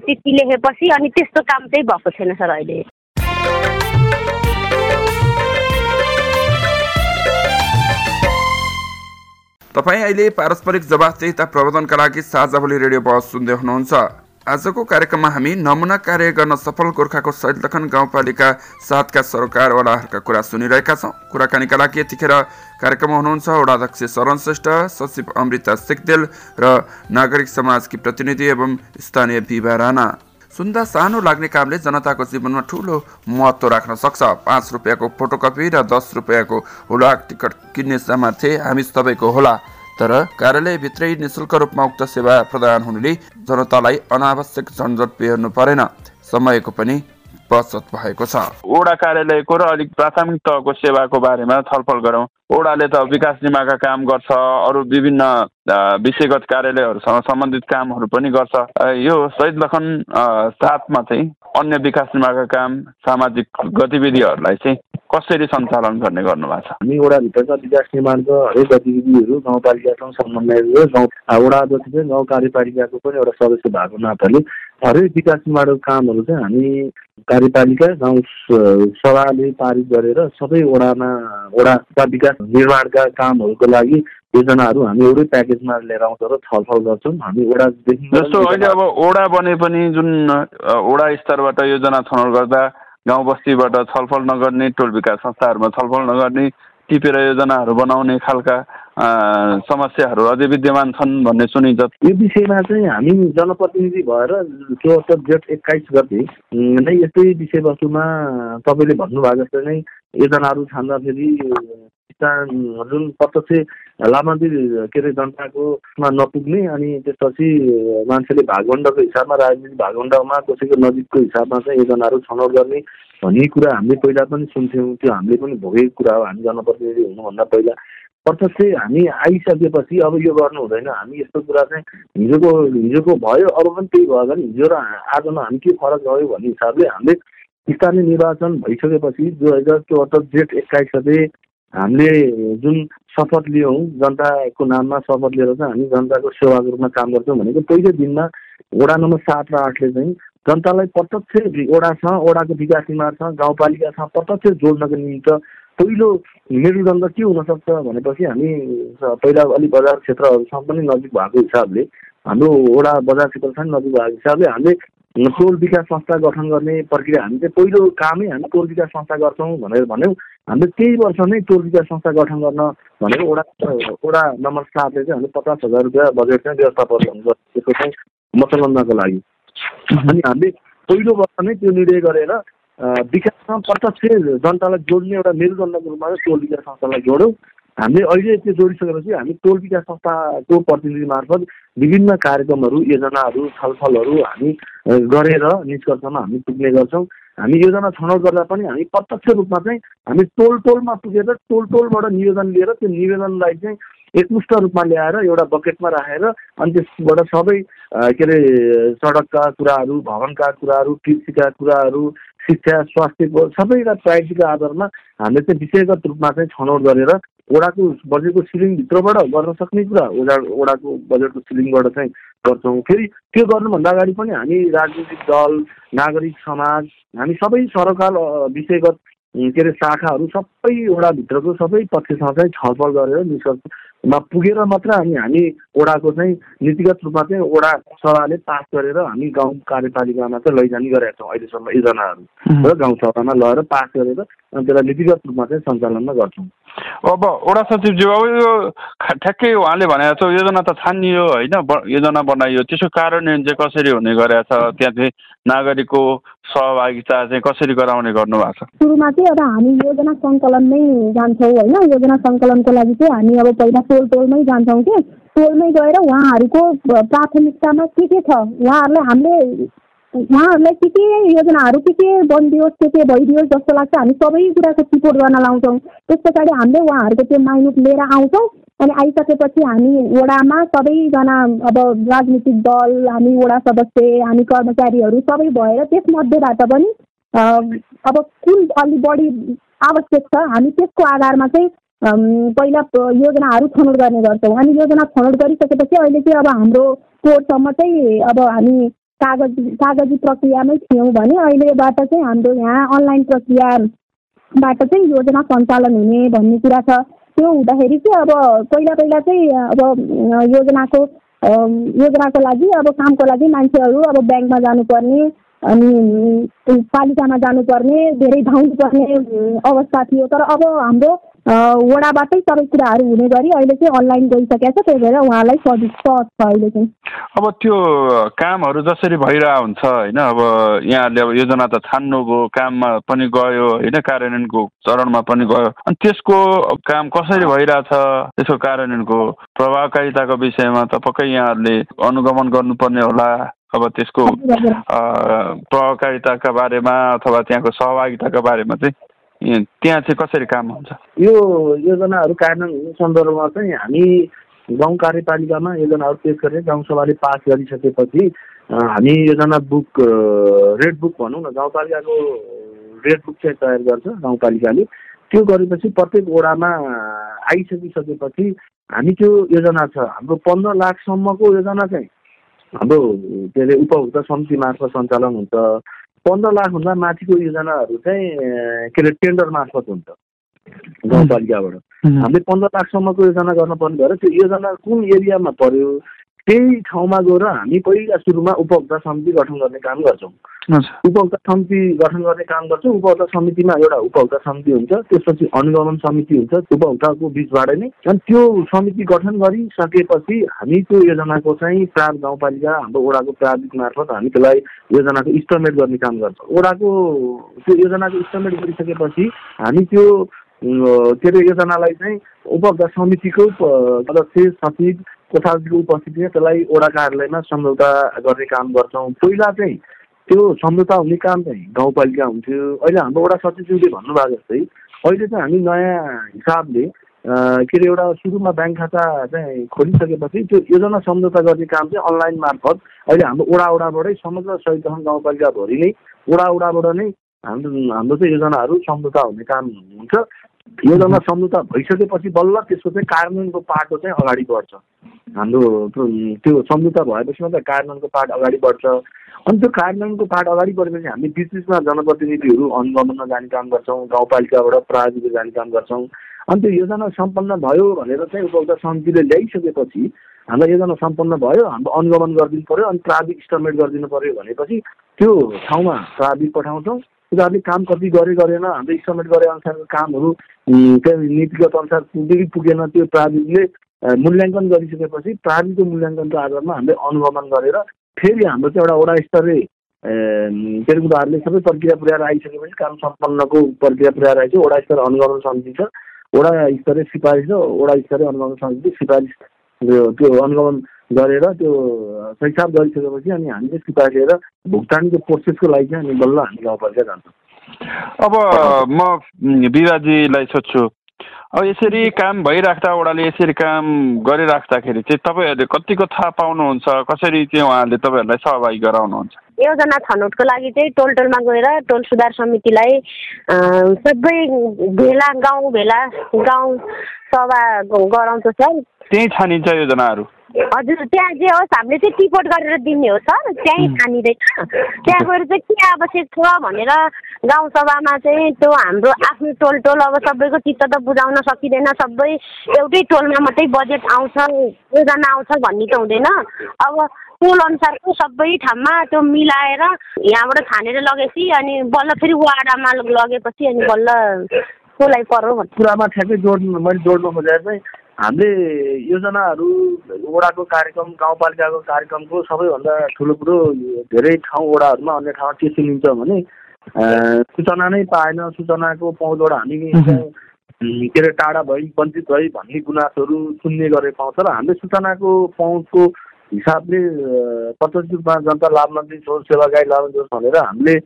चिठी लेखेपछि अनि त्यस्तो काम चाहिँ भएको छैन सर अहिले। तपाईँ अहिले पारस्परिक जवाफदेहिता प्रबन्धनका लागि साझा भोलि रेडियो बहस सुन्दै हुनुहुन्छ। आजको कार्यक्रममा हामी नमुना कार्य गर्न सफल गोर्खाको सैदलखन गाउँपालिका सातका सरकारवालाहरूका कुरा सुनिरहेका छौँ। कुराकानीका लागि यतिखेर कार्यक्रममा हुनुहुन्छ वडाध्यक्ष शरण श्रेष्ठ सचिव अमृता सिक्देल र नागरिक समाजकी प्रतिनिधि एवं स्थानीय बिबा राणा। सुन्दा सानो लाग्ने कामले जनताको जीवनमा ठुलो महत्त्व राख्न सक्छ। पाँच रुपियाँको फोटोकपी र दस रुपियाँको हुलाक टिकट किन्ने सामर्थ्य हामी सबैको होला। तर कार्यालयभित्रै निशुल्क रूपमा उक्त सेवा प्रदान हुनुले जनतालाई अनावश्यक झन्झट बेहोर्नु परेन। समयको पनि बचत भएको छ। वडा कार्यालयको र अलिक प्राथमिक तहको सेवाको बारेमा छलफल गरौँ। ओडाले त विकास निमाका काम गर्छ अरू विभिन्न विषयगत कार्यालयहरूसँग सम्बन्धित कामहरू पनि गर्छ। यो शहीद लखन साथमा चाहिँ अन्य विकास निमाका काम सामाजिक गतिविधिहरूलाई चाहिँ कसरी सञ्चालन गर्ने गर्नुभएको छ? हामी वडाभित्रका विकास निर्माणको हरेक गतिविधिहरू गाउँपालिकासँग समन्वय गाउँ वडा अध्यक्ष चाहिँ गाउँ कार्यपालिकाको पनि एउटा सदस्य भएको नाताले हरेक विकास निर्माणको कामहरू चाहिँ हामी कार्यपालिका गाउँ सभाले पारित गरेर सबै वडामा वडाका विकास निर्माणका कामहरूको लागि योजनाहरू हामी एउटै प्याकेजमा लिएर आउँछौँ र छलफल गर्छौँ। हामी वडादेखि जस्तो अहिले अब ओडा बने पनि जुन ओडा स्तरबाट योजना छनौट गर्दा गाउँ बस्तीबाट छलफल नगर्ने टोल विकास संस्थाहरूमा छलफल नगर्ने टिपेर योजनाहरू बनाउने खालका समस्याहरू अझै विद्यमान छन् भन्ने सुनिन्छ यो विषयमा चाहिँ हामी जनप्रतिनिधि भएर चौहत्तर जेठ एक्काइस गते नै यस्तै विषयवस्तुमा तपाईँले भन्नुभएको जस्तै नै योजनाहरू छान्दाखेरि जुन प्रत्यक्ष लाभान्वी के अरे जनताकोमा नपुग्ने अनि त्यसपछि मान्छेले भागवण्डको हिसाबमा राजनीतिक भागवण्डमा कसैको नजिकको हिसाबमा चाहिँ योजनाहरू छनौट गर्ने भन्ने कुरा हामीले पहिला पनि सुन्थ्यौँ। त्यो हामीले पनि भोगेको कुरा हो हामी जनप्रतिनिधि हुनुभन्दा पहिला। प्रत्यक्ष हामी आइसकेपछि अब यो गर्नु हुँदैन। हामी यस्तो कुरा चाहिँ हिजोको हिजोको भयो अब पनि त्यही भयो भने हिजो र आजमा हामी के फरक गयो भन्ने हिसाबले हामीले स्थानीय निर्वाचन भइसकेपछि दुई हजार चौहत्तर जेठ एक्काइस गते हामीले जुन शपथ लियौँ जनताको नाममा शपथ लिएर चाहिँ हामी जनताको सेवाको रूपमा काम गर्छौँ भनेको पहिलो दिनमा वडा नम्बर सात र आठले चाहिँ जनतालाई प्रत्यक्ष ओडासँग ओडाको विकास निर्माणसँग गाउँपालिकासँग प्रत्यक्ष जोड्नको निमित्त पहिलो मेरुदण्ड के हुनसक्छ भनेपछि हामी पहिला अलिक बजार क्षेत्रहरूसँग पनि नजिक भएको हिसाबले हाम्रो वडा बजार क्षेत्रसँग नजिक भएको हिसाबले हामीले टोल विकास संस्था गठन गर्ने प्रक्रिया हामी चाहिँ पहिलो कामै हामी टोल विकास संस्था गर्छौँ भनेर भन्यौँ। हामीले त्यही वर्ष नै टोल विकास संस्था गठन गर्न भनेको वडा वडा नम्बर सातले चाहिँ हामीले पचास हजार रुपियाँ बजेट चाहिँ व्यवस्थापन त्यसको चाहिँ मतलन्दाको लागि। अनि हामीले पहिलो वर्ष नै त्यो निर्णय गरेर विकासमा प्रत्यक्ष जनतालाई जोड्ने एउटा मेरुदण्डको रूपमा चाहिँ टोल विकास संस्थालाई जोड्यौँ हामीले अहिले त्यो जोडिसकेपछि हामी टोल विकास संस्थाको प्रतिनिधि मार्फत विभिन्न कार्यक्रमहरू योजनाहरू छलफलहरू हामी गरेर निष्कर्षमा हामी पुग्ने गर्छौँ। हामी योजना छनौट गर्दा पनि हामी प्रत्यक्ष रूपमा चाहिँ हामी टोल टोलमा पुगेर टोल टोलबाट निवेदन लिएर त्यो निवेदनलाई चाहिँ एकमुष्ट रूपमा ल्याएर एउटा बकेटमा राखेर अनि त्यसबाट सबै के अरे सडकका कुराहरू भवनका कुराहरू कृषिका कुराहरू शिक्षा स्वास्थ्यको सबैका प्रायोरिटीको आधारमा हामीले चाहिँ विषयगत रूपमा चाहिँ छनौट गरेर ओडाको बजेटको सिलिङभित्रबाट गर्न सक्ने कुरा ओडा ओडाको बजेटको सिलिङबाट चाहिँ गर्छौँ। फेरि त्यो गर्नुभन्दा अगाडि पनि हामी राजनीतिक दल नागरिक समाज हामी सबै सरकार विषयगत के अरे शाखाहरू सबै वडाभित्रको सबै पक्षसँग चाहिँ छलफल गरेर निष्कर्षमा पुगेर मात्र अनि हामी वडाको चाहिँ नीतिगत रूपमा चाहिँ वडा सभाले पास गरेर हामी गाउँ कार्यपालिकामा चाहिँ लैजाने गरेका छौँ अहिलेसम्म योजनाहरू। र गाउँसभामा लगेर पास गरेर त्यसलाई नीतिगत रूपमा चाहिँ सञ्चालनमा गर्छौँ। अब वडा सचिवज्यू अब यो ठ्याक्कै उहाँले भनेको छ योजना त छानियो होइन योजना बनाइयो त्यसको कार्यान्वयन चाहिँ कसरी हुने गरेको छ त्यहाँ चाहिँ नागरिकको सहभागिता चाहिँ कसरी गराउने गर्नु भएको छ? सुरुमा चाहिँ अब हामी योजना सङ्कलनमै जान्छौँ होइन योजना सङ्कलनको लागि चाहिँ हामी अब पहिला टोल टोलमै जान्छौँ कि टोलमै गएर उहाँहरूको प्राथमिकतामा के के छ उहाँहरूलाई हामीले उहाँहरूलाई के के योजनाहरू के के बनिदियोस् के के भइदियोस् जस्तो लाग्छ हामी सबै कुराको रिपोर्ट गर्न लाउँछौँ। त्यस पछाडि हामीले उहाँहरूको त्यो माइनुट लिएर आउँछौँ अनि आइसकेपछि हामी वडामा सबैजना अब राजनीतिक दल हामी वडा सदस्य हामी कर्मचारीहरू सबै भएर त्यसमध्येबाट पनि अब कुन अलि बढी आवश्यक छ हामी त्यसको आधारमा चाहिँ पहिला योजनाहरू छनौट गर्ने गर्छौँ। अनि योजना छनौट गरिसकेपछि अहिले चाहिँ अब हाम्रो कोर्टसम्म चाहिँ अब हामी कागज कागजी प्रक्रियामै थियौँ भने अहिलेबाट चाहिँ हाम्रो यहाँ अनलाइन प्रक्रियाबाट चाहिँ योजना सञ्चालन हुने भन्ने कुरा छ। त्यो हुँदाखेरि चाहिँ अब पहिला पहिला चाहिँ अब योजनाको योजनाको लागि अब कामको लागि मान्छेहरू अब ब्याङ्कमा जानुपर्ने अनि पालिकामा जानुपर्ने धेरै धाउनु पर्ने अवस्था थियो। तर अब हाम्रो वडाबाटै सबै कुराहरू हुने गरी अहिले चाहिँ अनलाइन गइसकेको छ त्यही भएर उहाँलाई सजिलो सहज छ अहिले चाहिँ। अब त्यो कामहरू जसरी भइरहेको हुन्छ होइन अब यहाँले अब योजना त छान्नुभयो काममा पनि गयो होइन कार्यान्वयनको चरणमा पनि गयो। अनि त्यसको काम कसरी भइरहेछ त्यसको कार्यान्वयनको प्रभावकारिताको विषयमा त पक्कै यहाँहरूले अनुगमन गर्नुपर्ने होला। अब त्यसको प्रभावकारिताका बारेमा अथवा त्यहाँको सहभागिताका बारेमा चाहिँ त्यहाँ चाहिँ कसरी काम हुन्छ? यो योजनाहरू कार्यान्वयन हुने सन्दर्भमा चाहिँ हामी गाउँ कार्यपालिकामा योजनाहरू पेस गरेर गाउँसभाले पास गरिसकेपछि हामी योजना बुक रेड बुक भनौँ न गाउँपालिकाको रेड बुक चाहिँ तयार गर्छ गाउँपालिकाले। त्यो गरेपछि प्रत्येक वडामा आइसकिसकेपछि हामी त्यो योजना छ। हाम्रो पन्ध्र लाखसम्मको योजना चाहिँ हाम्रो के अरे उपभोक्ता समिति मार्फत सञ्चालन हुन्छ। पन्ध्र लाखभन्दा माथिको योजनाहरू चाहिँ के अरे टेन्डर मार्फत हुन्छ। गाउँपालिकाबाट। हामीले पन्ध्र लाखसम्मको योजना गर्नुपर्ने भएर त्यो योजना कुन एरियामा पर्यो त्यही ठाउँमा गएर हामी पहिला सुरुमा उपभोक्ता समिति गठन गर्ने काम गर्छौँ। उपभोक्ता समिति गठन गर्ने काम गर्छौँ। उपभोक्ता समितिमा एउटा उपभोक्ता समिति हुन्छ त्यसपछि अनुगमन समिति हुन्छ उपभोक्ताको बिचबाट नै। अनि त्यो समिति गठन गरिसकेपछि हामी त्यो योजनाको चाहिँ प्रार गाउँपालिका हाम्रो वडाको प्राविधिक मार्फत हामी त्यसलाई योजनाको इस्टमेट गर्ने काम गर्छौँ। वडाको त्यो योजनाको इस्टमेट गरिसकेपछि हामी त्यो के अरे योजनालाई चाहिँ उपभोक्ता समितिको सदस्य सचिव कोठाको उपस्थितिमा त्यसलाई वडा कार्यालयमा सम्झौता गर्ने काम गर्छौँ। पहिला चाहिँ त्यो सम्झौता हुने काम चाहिँ गाउँपालिका हुन्थ्यो। अहिले हाम्रो वडा सचिवज्यूले भन्नुभएको जस्तै अहिले चाहिँ हामी नयाँ हिसाबले के अरे एउटा सुरुमा ब्याङ्क खाता चाहिँ खोलिसकेपछि त्यो योजना सम्झौता गर्ने काम चाहिँ अनलाइन मार्फत अहिले हाम्रो वडा वडाबाटै समग्र सहित गाउँपालिकाभरि नै वडा वडाबाट नै हाम्रो हाम्रो चाहिँ योजनाहरू सम्झौता हुने काम हुन्छ। योजना सम्झौता भइसकेपछि बल्ल त्यसको चाहिँ कार्यान्वयनको पाटो चाहिँ अगाडि बढ्छ। हाम्रो त्यो सम्झौता भएपछि मात्रै कार्यान्वयनको पाठ अगाडि बढ्छ। अनि त्यो कार्यान्वयनको पाठ अगाडि बढेपछि हामी बिच बिचमा जनप्रतिनिधिहरू अनुगमनमा जाने काम गर्छौँ गाउँपालिकाबाट प्राविधिक जाने काम गर्छौँ। अनि त्यो योजना सम्पन्न भयो भनेर चाहिँ उपभोक्ता समितिले ल्याइसकेपछि हामीलाई योजना सम्पन्न भयो हाम्रो अनुगमन गरिदिनु पऱ्यो अनि प्राविधिक स्टमेट गरिदिनु पऱ्यो भनेपछि त्यो ठाउँमा प्राविधिक पठाउँछौँ। उनीहरूले काम कति गरे गरेन हाम्रो इस्टिमेट गरे अनुसारको कामहरू त्यो नीतिगत अनुसार पुगेकै पुगेन त्यो प्राविधिकले मूल्याङ्कन गरिसकेपछि प्राविधिकको मूल्याङ्कनको आधारमा हामीले अनुगमन गरेर फेरि हाम्रो चाहिँ एउटा वडा स्तरीय उनीहरूले सबै प्रक्रिया पुर्याएर आइसकेपछि काम सम्पन्नको प्रक्रिया पुर्याएर आइसक्यो। वडा स्तरीय अनुगमन समिति छ। वडा स्तरीय सिफारिस र वडा स्तरीय अनुगमन समिति सिफारिस त्यो अनुगमन गरेर त्यो सैसाब गरिसकेपछि अनि हामीले सिपाही लिएर भुक्तानीको प्रोसेसको लागि चाहिँ हामी बल्ल हामी गाउँपालिका जान्छौँ। अब म विवाजीलाई सोध्छु। अब यसरी काम भइराख्दा ओडाले यसरी काम गरिराख्दाखेरि चाहिँ तपाईँहरूले कतिको थाहा पाउनुहुन्छ? कसरी चाहिँ उहाँहरूले तपाईँहरूलाई सहभागी गराउनुहुन्छ? योजना छनौटको लागि चाहिँ टोल टोलमा गएर टोल सुधार समितिलाई सबै भेला गाउँ भेला गाउँ सभा गराउँछ सर। त्यहीँ छानिन्छ योजनाहरू? हजुर त्यहाँ जे होस् हामीले चाहिँ टिपोट गरेर दिने हो सर। त्यहीँ छानिँदैन। त्यहाँ गएर चाहिँ के आवश्यक छ भनेर गाउँसभामा चाहिँ त्यो हाम्रो आफ्नो टोल टोल अब सबैको चित्त त बुझाउन सकिँदैन। सबै एउटै टोलमा मात्रै बजेट आउँछ योजना आउँछ भन्ने त हुँदैन। अब टोल अनुसारको सबै ठाउँमा त्यो मिलाएर यहाँबाट छानेर लगेपछि अनि बल्ल फेरि वाडामा लगेपछि अनि बल्ल कसलाई पर्यो भन्ने। कुरामा ठ्याक्कै जोड्नु मैले जोड्नु खोजेर चाहिँ हामीले योजनाहरू वडाको कार्यक्रम गाउँपालिकाको कार्यक्रमको सबैभन्दा ठुलो कुरो धेरै ठाउँ वडाहरूमा अन्य ठाउँमा के सुनिन्छ भने सूचना नै पाएन सूचनाको पहुँचबाट हामी के अरे टाढा भई वञ्चित भई भन्ने गुनासोहरू सुन्ने गरे पाउँछ र हामीले सूचनाको पहुँचको हिसाबले प्रत्यक्ष रूपमा जनता लाभ छोड सेवा गाई लाभ भनेर हामीले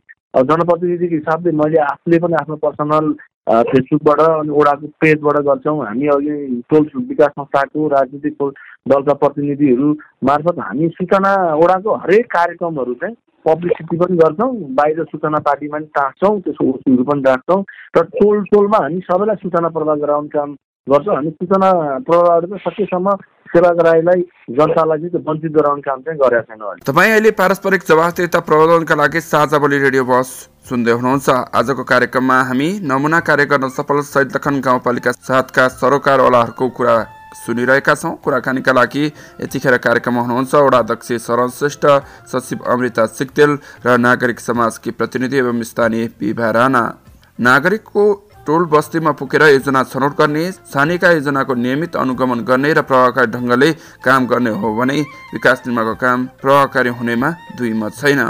जनप्रतिनिधिको हिसाबले मैले आफूले पनि आफ्नो पर्सनल फेसबुकबाट अनि ओडाको पेजबाट गर्छौँ। हामी अघि टोल विकास संस्थाको राजनीतिक दलका प्रतिनिधिहरू मार्फत हामी सूचना ओडाको हरेक कार्यक्रमहरू चाहिँ पब्लिसिटी पनि गर्छौँ बाहिर सूचना पार्टीमा पनि टाँस्छौँ त्यसको ओसीहरू पनि राख्छौँ र टोल टोलमा हामी सबैलाई सूचना प्रवाह गराउने काम गर्छौँ। हामी सूचना प्रवाहबाट चाहिँ सकेसम्म सेवाग्राहीलाई जनतालाई चाहिँ वञ्चित गराउने काम चाहिँ गरेका छैन तपाईँ अहिले पारस्परिक जवाफदेता प्रबन्धनका लागि साझा बोली रेडियो बस सुन्दै हुनुहुन्छ। आजको कार्यक्रममा हामी नमुना कार्य गर्न सफल सैदलखन गाउँपालिका साथका सरोकारवालाहरूको कुरा सुनिरहेका छौँ। कुराकानीका लागि यतिखेर कार्यक्रममा हुनुहुन्छ वडा अध्यक्ष शरण श्रेष्ठ सचिव अमृता सिक्तेल र नागरिक समाजकी प्रतिनिधि एवं स्थानीय पिभा राणा। नागरिकको टोल बस्तीमा पुगेर योजना छनौट गर्ने छानेका योजनाको नियमित अनुगमन गर्ने र प्रभावकारी ढङ्गले काम गर्ने हो भने विकास निर्माणको काम प्रभावकारी हुनेमा दुई मत छैन।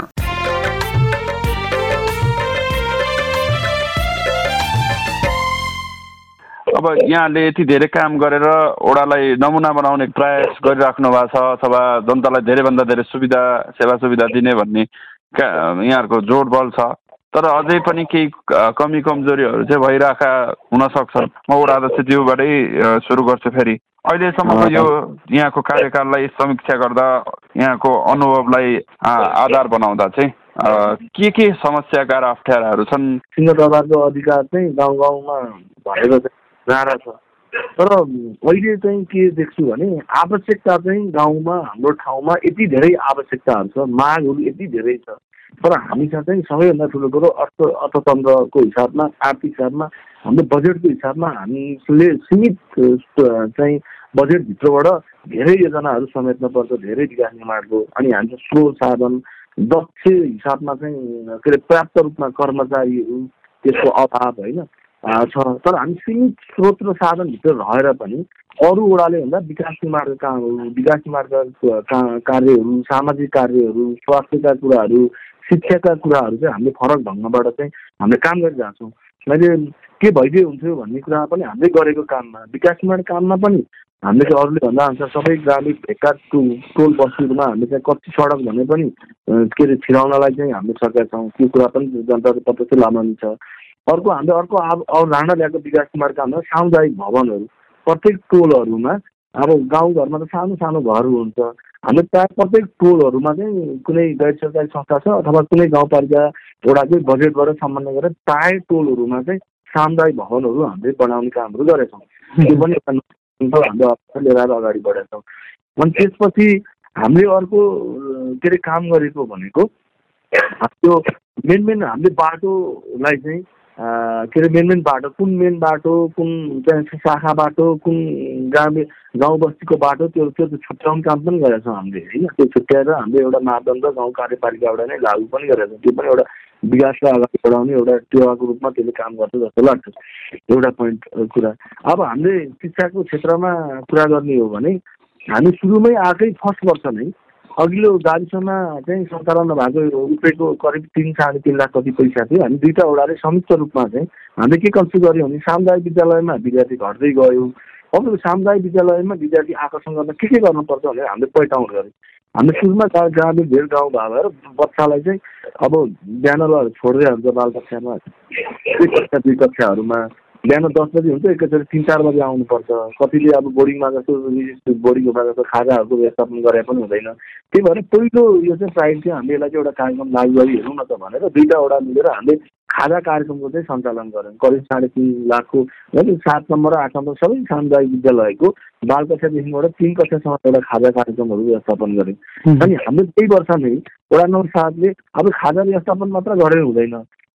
अब यहाँले यति धेरै काम गरेर ओडालाई नमुना बनाउने प्रयास गरिराख्नु भएको छ अथवा जनतालाई धेरैभन्दा धेरै सुविधा सेवा सुविधा दिने भन्ने यहाँहरूको जोड बल छ। तर अझै पनि केही कमी कमजोरीहरू चाहिँ भइरहेका हुन सक्छन् म वडा अध्यक्षज्यूबाटै सुरु गर्छु फेरि। अहिलेसम्मको यो यहाँको कार्यकाललाई समीक्षा गर्दा यहाँको अनुभवलाई आधार बनाउँदा चाहिँ के के समस्याका र अप्ठ्याराहरू छन्? सिंहदरबारको अधिकार चाहिँ गाउँ गाउँमा भएर चाहिँ छ। तर अहिले चाहिँ के देख्छु भने आवश्यकता चाहिँ गाउँमा हाम्रो ठाउँमा यति धेरै आवश्यकताहरू छ मागहरू यति धेरै छ। तर हामीसँग चाहिँ सबैभन्दा ठुलो कुरो अर्थ अर्थतन्त्रको हिसाबमा आर्थिक हिसाबमा हाम्रो बजेटको हिसाबमा हामीले सीमित चाहिँ बजेटभित्रबाट धेरै योजनाहरू समेट्न पर्छ धेरै विकास निर्माणको अनि हाम्रो स्रोत साधन दक्ष हिसाबमा चाहिँ के अरे पर्याप्त रूपमा कर्मचारीहरू त्यसको अभाव होइन छ। तर हामी सीमित स्रोत र साधनभित्र रहेर पनि अरू वडाले भन्दा विकास निर्माणका कामहरू विकास निर्माणका कार्यहरू सामाजिक कार्यहरू स्वास्थ्यका कुराहरू शिक्षाका कुराहरू चाहिँ हामीले फरक ढङ्गबाट चाहिँ हामीले काम गरिरहेको छौँ मैले के भइदियो हुन्थ्यो भन्ने कुरा पनि हामीले गरेको काममा विकास निर्माण काममा पनि हामीले चाहिँ अरूले भन्दा अनुसार सबै ग्रामीण भेगका टोल बस्तीहरूमा हामीले चाहिँ कति सडक भने पनि के अरे छिराउनलाई चाहिँ हामीले सकेका छौँ। त्यो कुरा पनि जनताको प्रत्यक्ष लाभान्वित छ अर्को हामीले अर्को अवधारणा ल्याएको विकास निर्माण काममा सामुदायिक भवनहरू प्रत्येक टोलहरूमा अब गाउँघरमा त सानो सानो घरहरू हुन्छ। हाम्रो प्रायः प्रत्येक टोलहरूमा चाहिँ कुनै गैर सरकारी संस्था छ अथवा कुनै गाउँपालिका वडाकै बजेटबाट समन्वय गरेर प्रायः टोलहरूमा चाहिँ सामुदायिक भवनहरू हामीले बनाउने कामहरू गरेछौँ। त्यो पनि एउटा हामीले लिएर आएर अगाडि बढेका छौँ अनि त्यसपछि हामीले अर्को के अरे काम गरेको भनेको त्यो मेन मेन हामीले बाटोलाई चाहिँ के अरे मेन मेन बाटो कुन मेन बाटो कुन शाखा बाटो कुन ग्रामीण गाउँ बस्तीको बाटो त्यो त्यो छुट्याउने काम पनि गरेका छौँ हामीले होइन? त्यो छुट्याएर हामीले एउटा मापदण्ड गाउँ कार्यपालिकाबाट नै लागू पनि गरेका छौँ। त्यो पनि एउटा विकासलाई अगाडि बढाउने एउटा टेवाको रूपमा त्यसले काम गर्छ जस्तो लाग्छ। एउटा पोइन्ट कुरा। अब हामीले शिक्षाको क्षेत्रमा कुरा गर्ने हो भने हामी सुरुमै आएकै फर्स्ट वर्ष नै अघिल्लो गाविसमा चाहिँ सञ्चालन भएको रुपियाँको करिब तिन साढे तिन लाख कति पैसा थियो। हामी दुईवटा वडाले संयुक्त रूपमा चाहिँ हामीले के कन्सिड गऱ्यौँ भने सामुदायिक विद्यालयमा विद्यार्थी घट्दै गयो। अब सामुदायिक विद्यालयमा विद्यार्थी आकर्षण गर्न के के गर्नुपर्छ भनेर हामीले पोइन्ट आउट गऱ्यौँ। हामीले सुरुमा ग्रामीण धेर गाउँ भएर बच्चालाई चाहिँ अब बिहान छोड्दै हाल्छ बाल कक्षामा कक्षा [LAUGHS] दुई कक्षाहरूमा बिहान दस बजी हुन्छ एकैचोटि तिन चार बजी आउनुपर्छ। कतिले अब बोर्डिङमा जस्तो बोर्डिङमा जस्तो खाजाहरूको व्यवस्थापन गरे पनि हुँदैन। त्यही भएर पहिलो यो चाहिँ प्राइड चाहिँ हामीले यसलाई चाहिँ एउटा कार्यक्रम लागू गरी हेरौँ न त भनेर दुईवटा वडा मिलेर हामीले खाजा कार्यक्रमको चाहिँ सञ्चालन गऱ्यौँ। करिब साढे तिन लाखको है सात नम्बर र आठ नम्बर सबै सामुदायिक विद्यालयको बाल कक्षादेखिबाट तिन कक्षासम्म एउटा खाजा कार्यक्रमहरू व्यवस्थापन गऱ्यौँ। अनि हाम्रो त्यही वर्ष नै वडा नम्बर सातले अब खाजा व्यवस्थापन मात्र गरेर हुँदैन।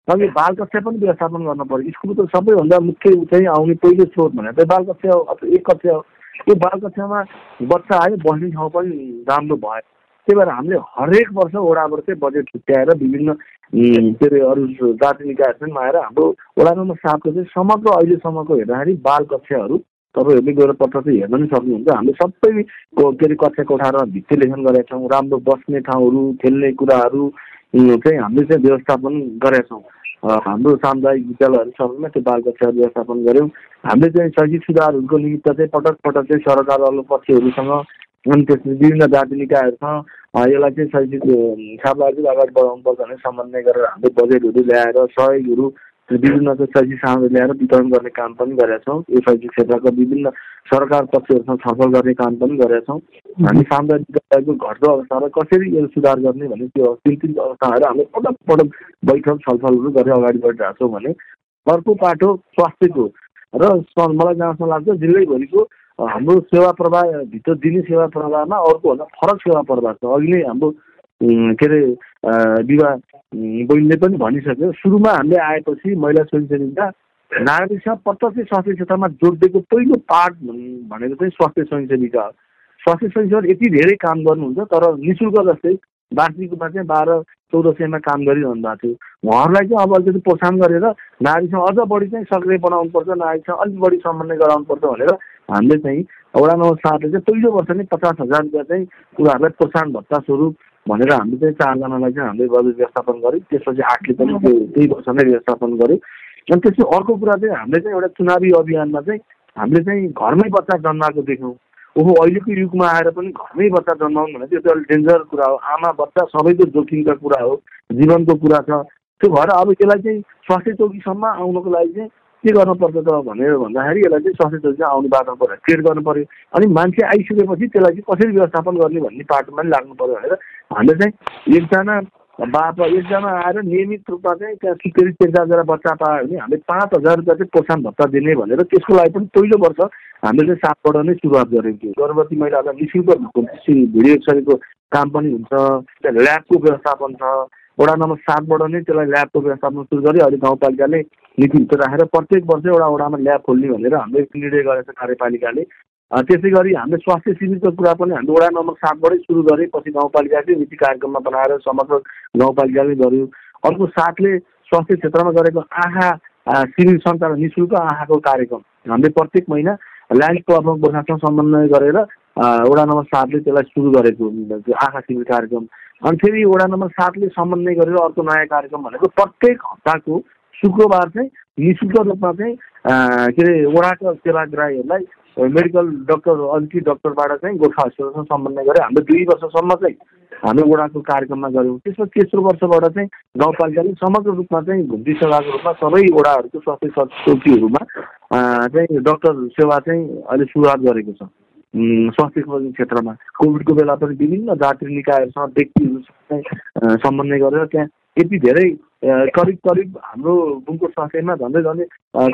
अब बाल कक्षा पनि व्यवस्थापन गर्न पऱ्यो। स्कुलको सबैभन्दा मुख्य चाहिँ आउने पहिलो स्रोत भनेर चाहिँ बाल कक्षा अथवा एक कक्षा हो। त्यो बाल कक्षामा बच्चा आयो बस्ने ठाउँ पनि राम्रो भयो। त्यही भएर हामीले हरेक वर्ष वडाबाट चाहिँ बजेट छुट्याएर विभिन्न के अरे अरू जाति निकायहरू आएर हाम्रो वडा नम्बर सातको चाहिँ समग्र अहिलेसम्मको हेर्दाखेरि बाल कक्षाहरू तपाईँहरूले गएर पत्र चाहिँ हेर्न पनि सक्नुहुन्छ। हामीले सबै के अरे कक्षा कोठारमा भित्तिलेखन गरेका छौँ राम्रो बस्ने ठाउँहरू खेल्ने कुराहरू चाहिँ हामीले चाहिँ व्यवस्थापन गरेका छौँ। हाम्रो सामुदायिक विद्यालयहरू सबैमा त्यो बाल कक्षा व्यवस्थापन गऱ्यौँ। हामीले चाहिँ शैक्षिक सुधारहरूको निमित्त चाहिँ पटक पटक चाहिँ सरकार पक्षहरूसँग अनि त्यसपछि विभिन्न जाति निकायहरूसँग यसलाई चाहिँ शैक्षिक चाहिँ अगाडि बढाउनु पर्छ भने समन्वय गरेर हामीले बजेटहरू ल्याएर सहयोगहरू विभिन्न शैक्षिक सामग्री ल्याएर वितरण गर्ने काम पनि गरेका छौँ। शैक्षिक क्षेत्रका विभिन्न सरकार पक्षहरूसँग छलफल गर्ने काम पनि गरेका छौँ। हामी विद्यालयको घट्दो अवस्थालाई कसरी यो सुधार गर्ने भने त्यो तिन तिन अवस्थाहरू हामीले पटक पटक बैठक छलफलहरू गरेर अगाडि बढिरहेको छौँ भने अर्को पाटो स्वास्थ्यको र मलाई जहाँसम्म लाग्छ जिल्लैभरिको हाम्रो सेवा प्रवाह भित्र दिने सेवा प्रवाहमा अर्कोभन्दा फरक सेवा प्रवाह छ। अघि नै हाम्रो के अरे विवाह बहिनीले पनि भनिसक्यो। सुरुमा हामीले आएपछि महिला स्वयंसेविका नागरिकसँग प्रत्यक्ष स्वास्थ्य क्षेत्रमा जोडिदिएको पहिलो पार्ट भनेको चाहिँ स्वास्थ्य स्वयंसेविका स्वास्थ्य स्वयंसेवक यति धेरै काम गर्नुहुन्छ तर नि शुल्क जस्तै वार्षिकमा चाहिँ बाह्र चौध सयमा काम गरिरहनु भएको थियो। उहाँहरूलाई चाहिँ अब अलिकति प्रोत्साहन गरेर नारीसँग अझ बढी चाहिँ सक्रिय बनाउनुपर्छ नारीसँग अलिक बढी समन्वय गराउनुपर्छ भनेर हामीले चाहिँ वडा नम्बर सातले चाहिँ पहिलो वर्ष नै पचास हजार रुपियाँ चाहिँ उनीहरूलाई प्रोत्साहन भत्ता स्वरूप भनेर हामीले चाहिँ चारजनालाई चाहिँ हामीले बजेट व्यवस्थापन गऱ्यौँ। त्यसपछि आठले पनि त्यो त्यही वर्ष नै व्यवस्थापन गऱ्यौँ। अनि त्यसपछि अर्को कुरा चाहिँ हामीले चाहिँ एउटा चुनावी अभियानमा चाहिँ हामीले चाहिँ घरमै बच्चा जन्माएको देख्यौँ। ओहो अहिलेको युगमा आएर पनि घरमै बच्चा जन्माउनु भने त्यो त अलिक डेन्जर कुरा हो। आमा बच्चा सबैको जोखिमका कुरा हो जीवनको कुरा छ। त्यो भएर अब यसलाई चाहिँ स्वास्थ्य चौकीसम्म आउनको लागि चाहिँ के गर्नुपर्छ त भनेर भन्दाखेरि यसलाई चाहिँ स्वास्थ्य चौकी चाहिँ आउने बाटो पऱ्यो क्रिएट गर्नु पऱ्यो अनि मान्छे आइसकेपछि त्यसलाई चाहिँ कसरी व्यवस्थापन गर्ने भन्ने पाटोमा पनि लाग्नु पऱ्यो भनेर हामीले चाहिँ एकजना बाबा एकजना आएर नियमित रूपमा चाहिँ त्यहाँ सिक्योरिटी चेक चार्जर बच्चा पायो भने हामीले पाँच हजार रुपियाँ चाहिँ प्रोत्साहन भत्ता दिने भनेर त्यसको लागि पनि पहिलो वर्ष हामीले चाहिँ सातबाट नै सुरुवात गरेको थियो। गर्भवती महिलालाई नि शुल्क भिडियो एक्सरेको काम पनि हुन्छ ल्याबको व्यवस्थापन छ। वडा नम्बर सातबाट नै त्यसलाई ल्याबको व्यवस्थापन सुरु गऱ्यो। अहिले गाउँपालिकाले नीतिभित्र राखेर प्रत्येक वर्ष एउटा वडामा ल्याब खोल्ने भनेर हामीले निर्णय गरेको छ कार्यपालिकाले। त्यसै गरी हामीले स्वास्थ्य शिविरको कुरा पनि हामीले वडा नम्बर सातबाटै सुरु गरेँ पछि गाउँपालिकाकै नीति कार्यक्रममा बनाएर समग्र गाउँपालिकाले गर्यो। अर्को साथले स्वास्थ्य क्षेत्रमा गरेको आँखा शिविर सञ्चालन नि शुल्क आँखाको कार्यक्रम। हामीले प्रत्येक महिना ल्यान्ड क्लबमा गोर्खासँग समन्वय गरेर वडा नम्बर सातले त्यसलाई सुरु गरेको आँखा शिविर कार्यक्रम। अनि फेरि वडा नम्बर सातले समन्वय गरेर अर्को नयाँ कार्यक्रम भनेको प्रत्येक हप्ताको शुक्रबार चाहिँ नि शुल्क रूपमा चाहिँ के अरे वडाका सेवाग्राहीहरूलाई मेडिकल डक्टर अलिकति डक्टरबाट चाहिँ गोर्खा हस्पिटलसँग समन्वय गरेर हामीले दुई वर्षसम्म चाहिँ हाम्रो वडाको कार्यक्रममा गऱ्यौँ। त्यसमा तेस्रो वर्षबाट चाहिँ गाउँपालिकाले समग्र रूपमा चाहिँ घुम्ती सेवाको रूपमा सबै वडाहरूको स्वास्थ्य चौकीहरूमा चाहिँ डक्टर सेवा चाहिँ अहिले सुरुवात गरेको छ। स्वास्थ्य क्षेत्रमा। कोभिडको बेला पनि विभिन्न जाति निकायहरूसँग व्यक्तिहरूसँग समन्वय गरेर त्यहाँ यति धेरै करिब करिब हाम्रो बुङको स्वास्थ्यमा झन्डै झन्डै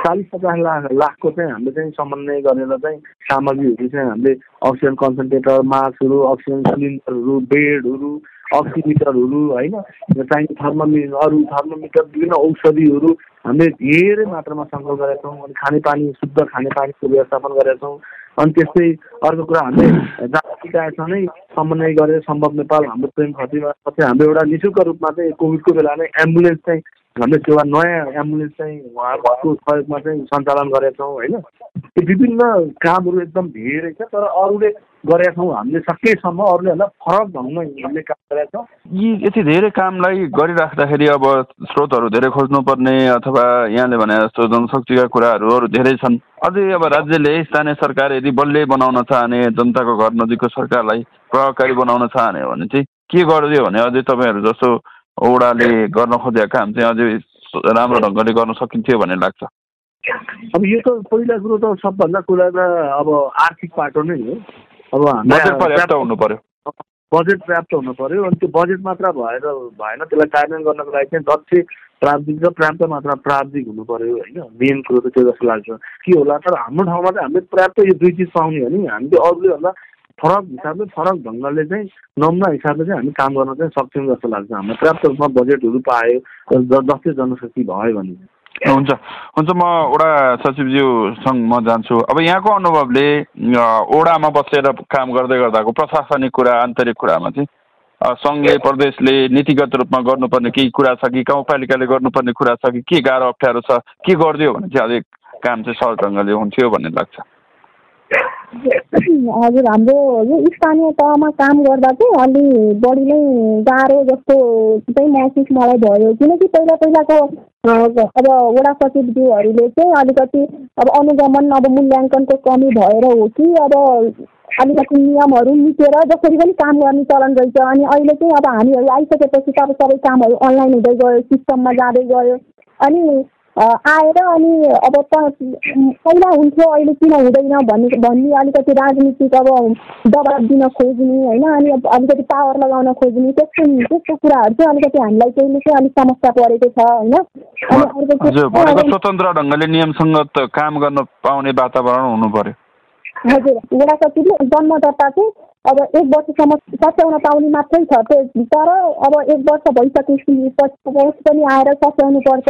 चालिस पचास लाख लाखको चाहिँ हामीले चाहिँ समन्वय गरेर चाहिँ सामग्रीहरू चाहिँ हामीले अक्सिजन कन्सन्ट्रेटर मास्कहरू अक्सिजन सिलिन्डरहरू बेडहरू अक्सिमिटरहरू होइन चाहिने थर्मोमिटर अरू थर्मोमिटर विभिन्न औषधिहरू हामीले धेरै मात्रामा सङ्कलन गरेका छौँ अनि खानेपानी शुद्ध खानेपानीको व्यवस्थापन गरेका छौँ। अनि त्यस्तै अर्को कुरा हामीले जातिकासँग नै समन्वय गरेर सम्भव नेपाल हाम्रो प्रेम खतीमा पछि हाम्रो एउटा नि शुल्क रूपमा चाहिँ कोभिडको बेला नै एम्बुलेन्स चाहिँ हामीले सेवा नयाँ एम्बुलेन्स चाहिँ उहाँहरूको सहयोगमा चाहिँ सञ्चालन गरेका छौँ होइन? त्यो विभिन्न कामहरू एकदम धेरै छ तर अरूले गरेका छौँ हामीले सकेसम्म अरूले भन्दा फरक ढङ्गमा हामीले काम गरेका छौँ। यी यति धेरै कामलाई गरिराख्दाखेरि अब स्रोतहरू धेरै खोज्नुपर्ने अथवा यहाँले भने जस्तो जनशक्तिका कुराहरू अरू धेरै छन्। अझै अब राज्यले स्थानीय सरकार यदि बलियो बनाउन चाहने जनताको घर नजिकको सरकारलाई प्रभावकारी बनाउन चाहने भने चाहिँ के गरिदियो भने अझै तपाईँहरू जस्तो ओडाले गर्न खोजेको काम चाहिँ अझै राम्रो ढङ्गले गर्न सकिन्थ्यो भन्ने लाग्छ। अब यो त पहिला कुरो त सबभन्दा कुरा त अब आर्थिक पाटो नै हो। अब पर्याप्त हुनु पर्यो। बजेट पर्याप्त हुनु पर्यो अनि त्यो बजेट मात्र भएर भएन त्यसलाई कार्यान्वयन गर्नको लागि चाहिँ दक्ष प्राविधिक र पर्याप्त मात्रा प्राविधिक हुनु पर्यो होइन। मेन कुरो त त्यो जस्तो लाग्छ। के होला तर हाम्रो ठाउँमा चाहिँ हामीले पर्याप्त यो दुई चिज पाउने हो नि। हामीले अरूले भन्दा फरक हिसाबले फरक ढङ्गले चाहिँ नमुना हिसाबले चाहिँ हामी काम गर्न चाहिँ सक्छौँ जस्तो लाग्छ हामीलाई पर्याप्त रूपमा बजेटहरू पायो जस्तै जनशक्ति भयो भने। हुन्छ। हुन्छ म वडा सचिवज्यूसँग म जान्छु। अब यहाँको अनुभवले ओडामा बसेर काम गर्दै गर्दाको प्रशासनिक कुरा आन्तरिक कुरामा चाहिँ सङ्घले प्रदेशले नीतिगत रूपमा गर्नुपर्ने केही कुरा छ कि गाउँपालिकाले गर्नुपर्ने कुरा छ कि के गाह्रो अप्ठ्यारो छ के गरिदियो भने चाहिँ अलिक काम चाहिँ सहज ढङ्गले हुन्थ्यो भन्ने लाग्छ। [LAUGHS] हजुर हाम्रो यो स्थानीय तहमा काम गर्दा चाहिँ अलि बढी नै गाह्रो जस्तो चाहिँ महसुस मलाई भयो। किनकि पहिला पहिलाको अब वडा सचिवज्यूहरूले चाहिँ अलिकति अब अनुगमन अब मूल्याङ्कनको कमी भएर हो कि अब अलिकति नियमहरू मिचेर जसरी पनि काम गर्ने चलन रहेछ। अनि अहिले चाहिँ अब हामीहरू आइसकेपछि त अब सबै कामहरू अनलाइन हुँदै गयो सिस्टममा जाँदै गयो। अनि आएर अनि अब पहिला हुन्थ्यो अहिले किन हुँदैन भन्ने भन्ने अलिकति राजनीतिक अब दबाब दिन खोज्ने होइन? अनि अब अलिकति पावर लगाउन खोज्ने त्यस्तो त्यस्तो कुराहरू चाहिँ अलिकति हामीलाई चाहिँ चाहिँ अलिक समस्या परेको छ होइन? स्वतन्त्र ढङ्गले नियमसँग काम गर्न पाउने वातावरण हुनु पर्यो। हजुर वडा सचिवले जन्म दर्ता चाहिँ अब एक वर्षसम्म सच्याउन पाउने मात्रै छ त्यो तर अब एक वर्ष भइसकेपछि पछि पनि आएर सच्याउनुपर्छ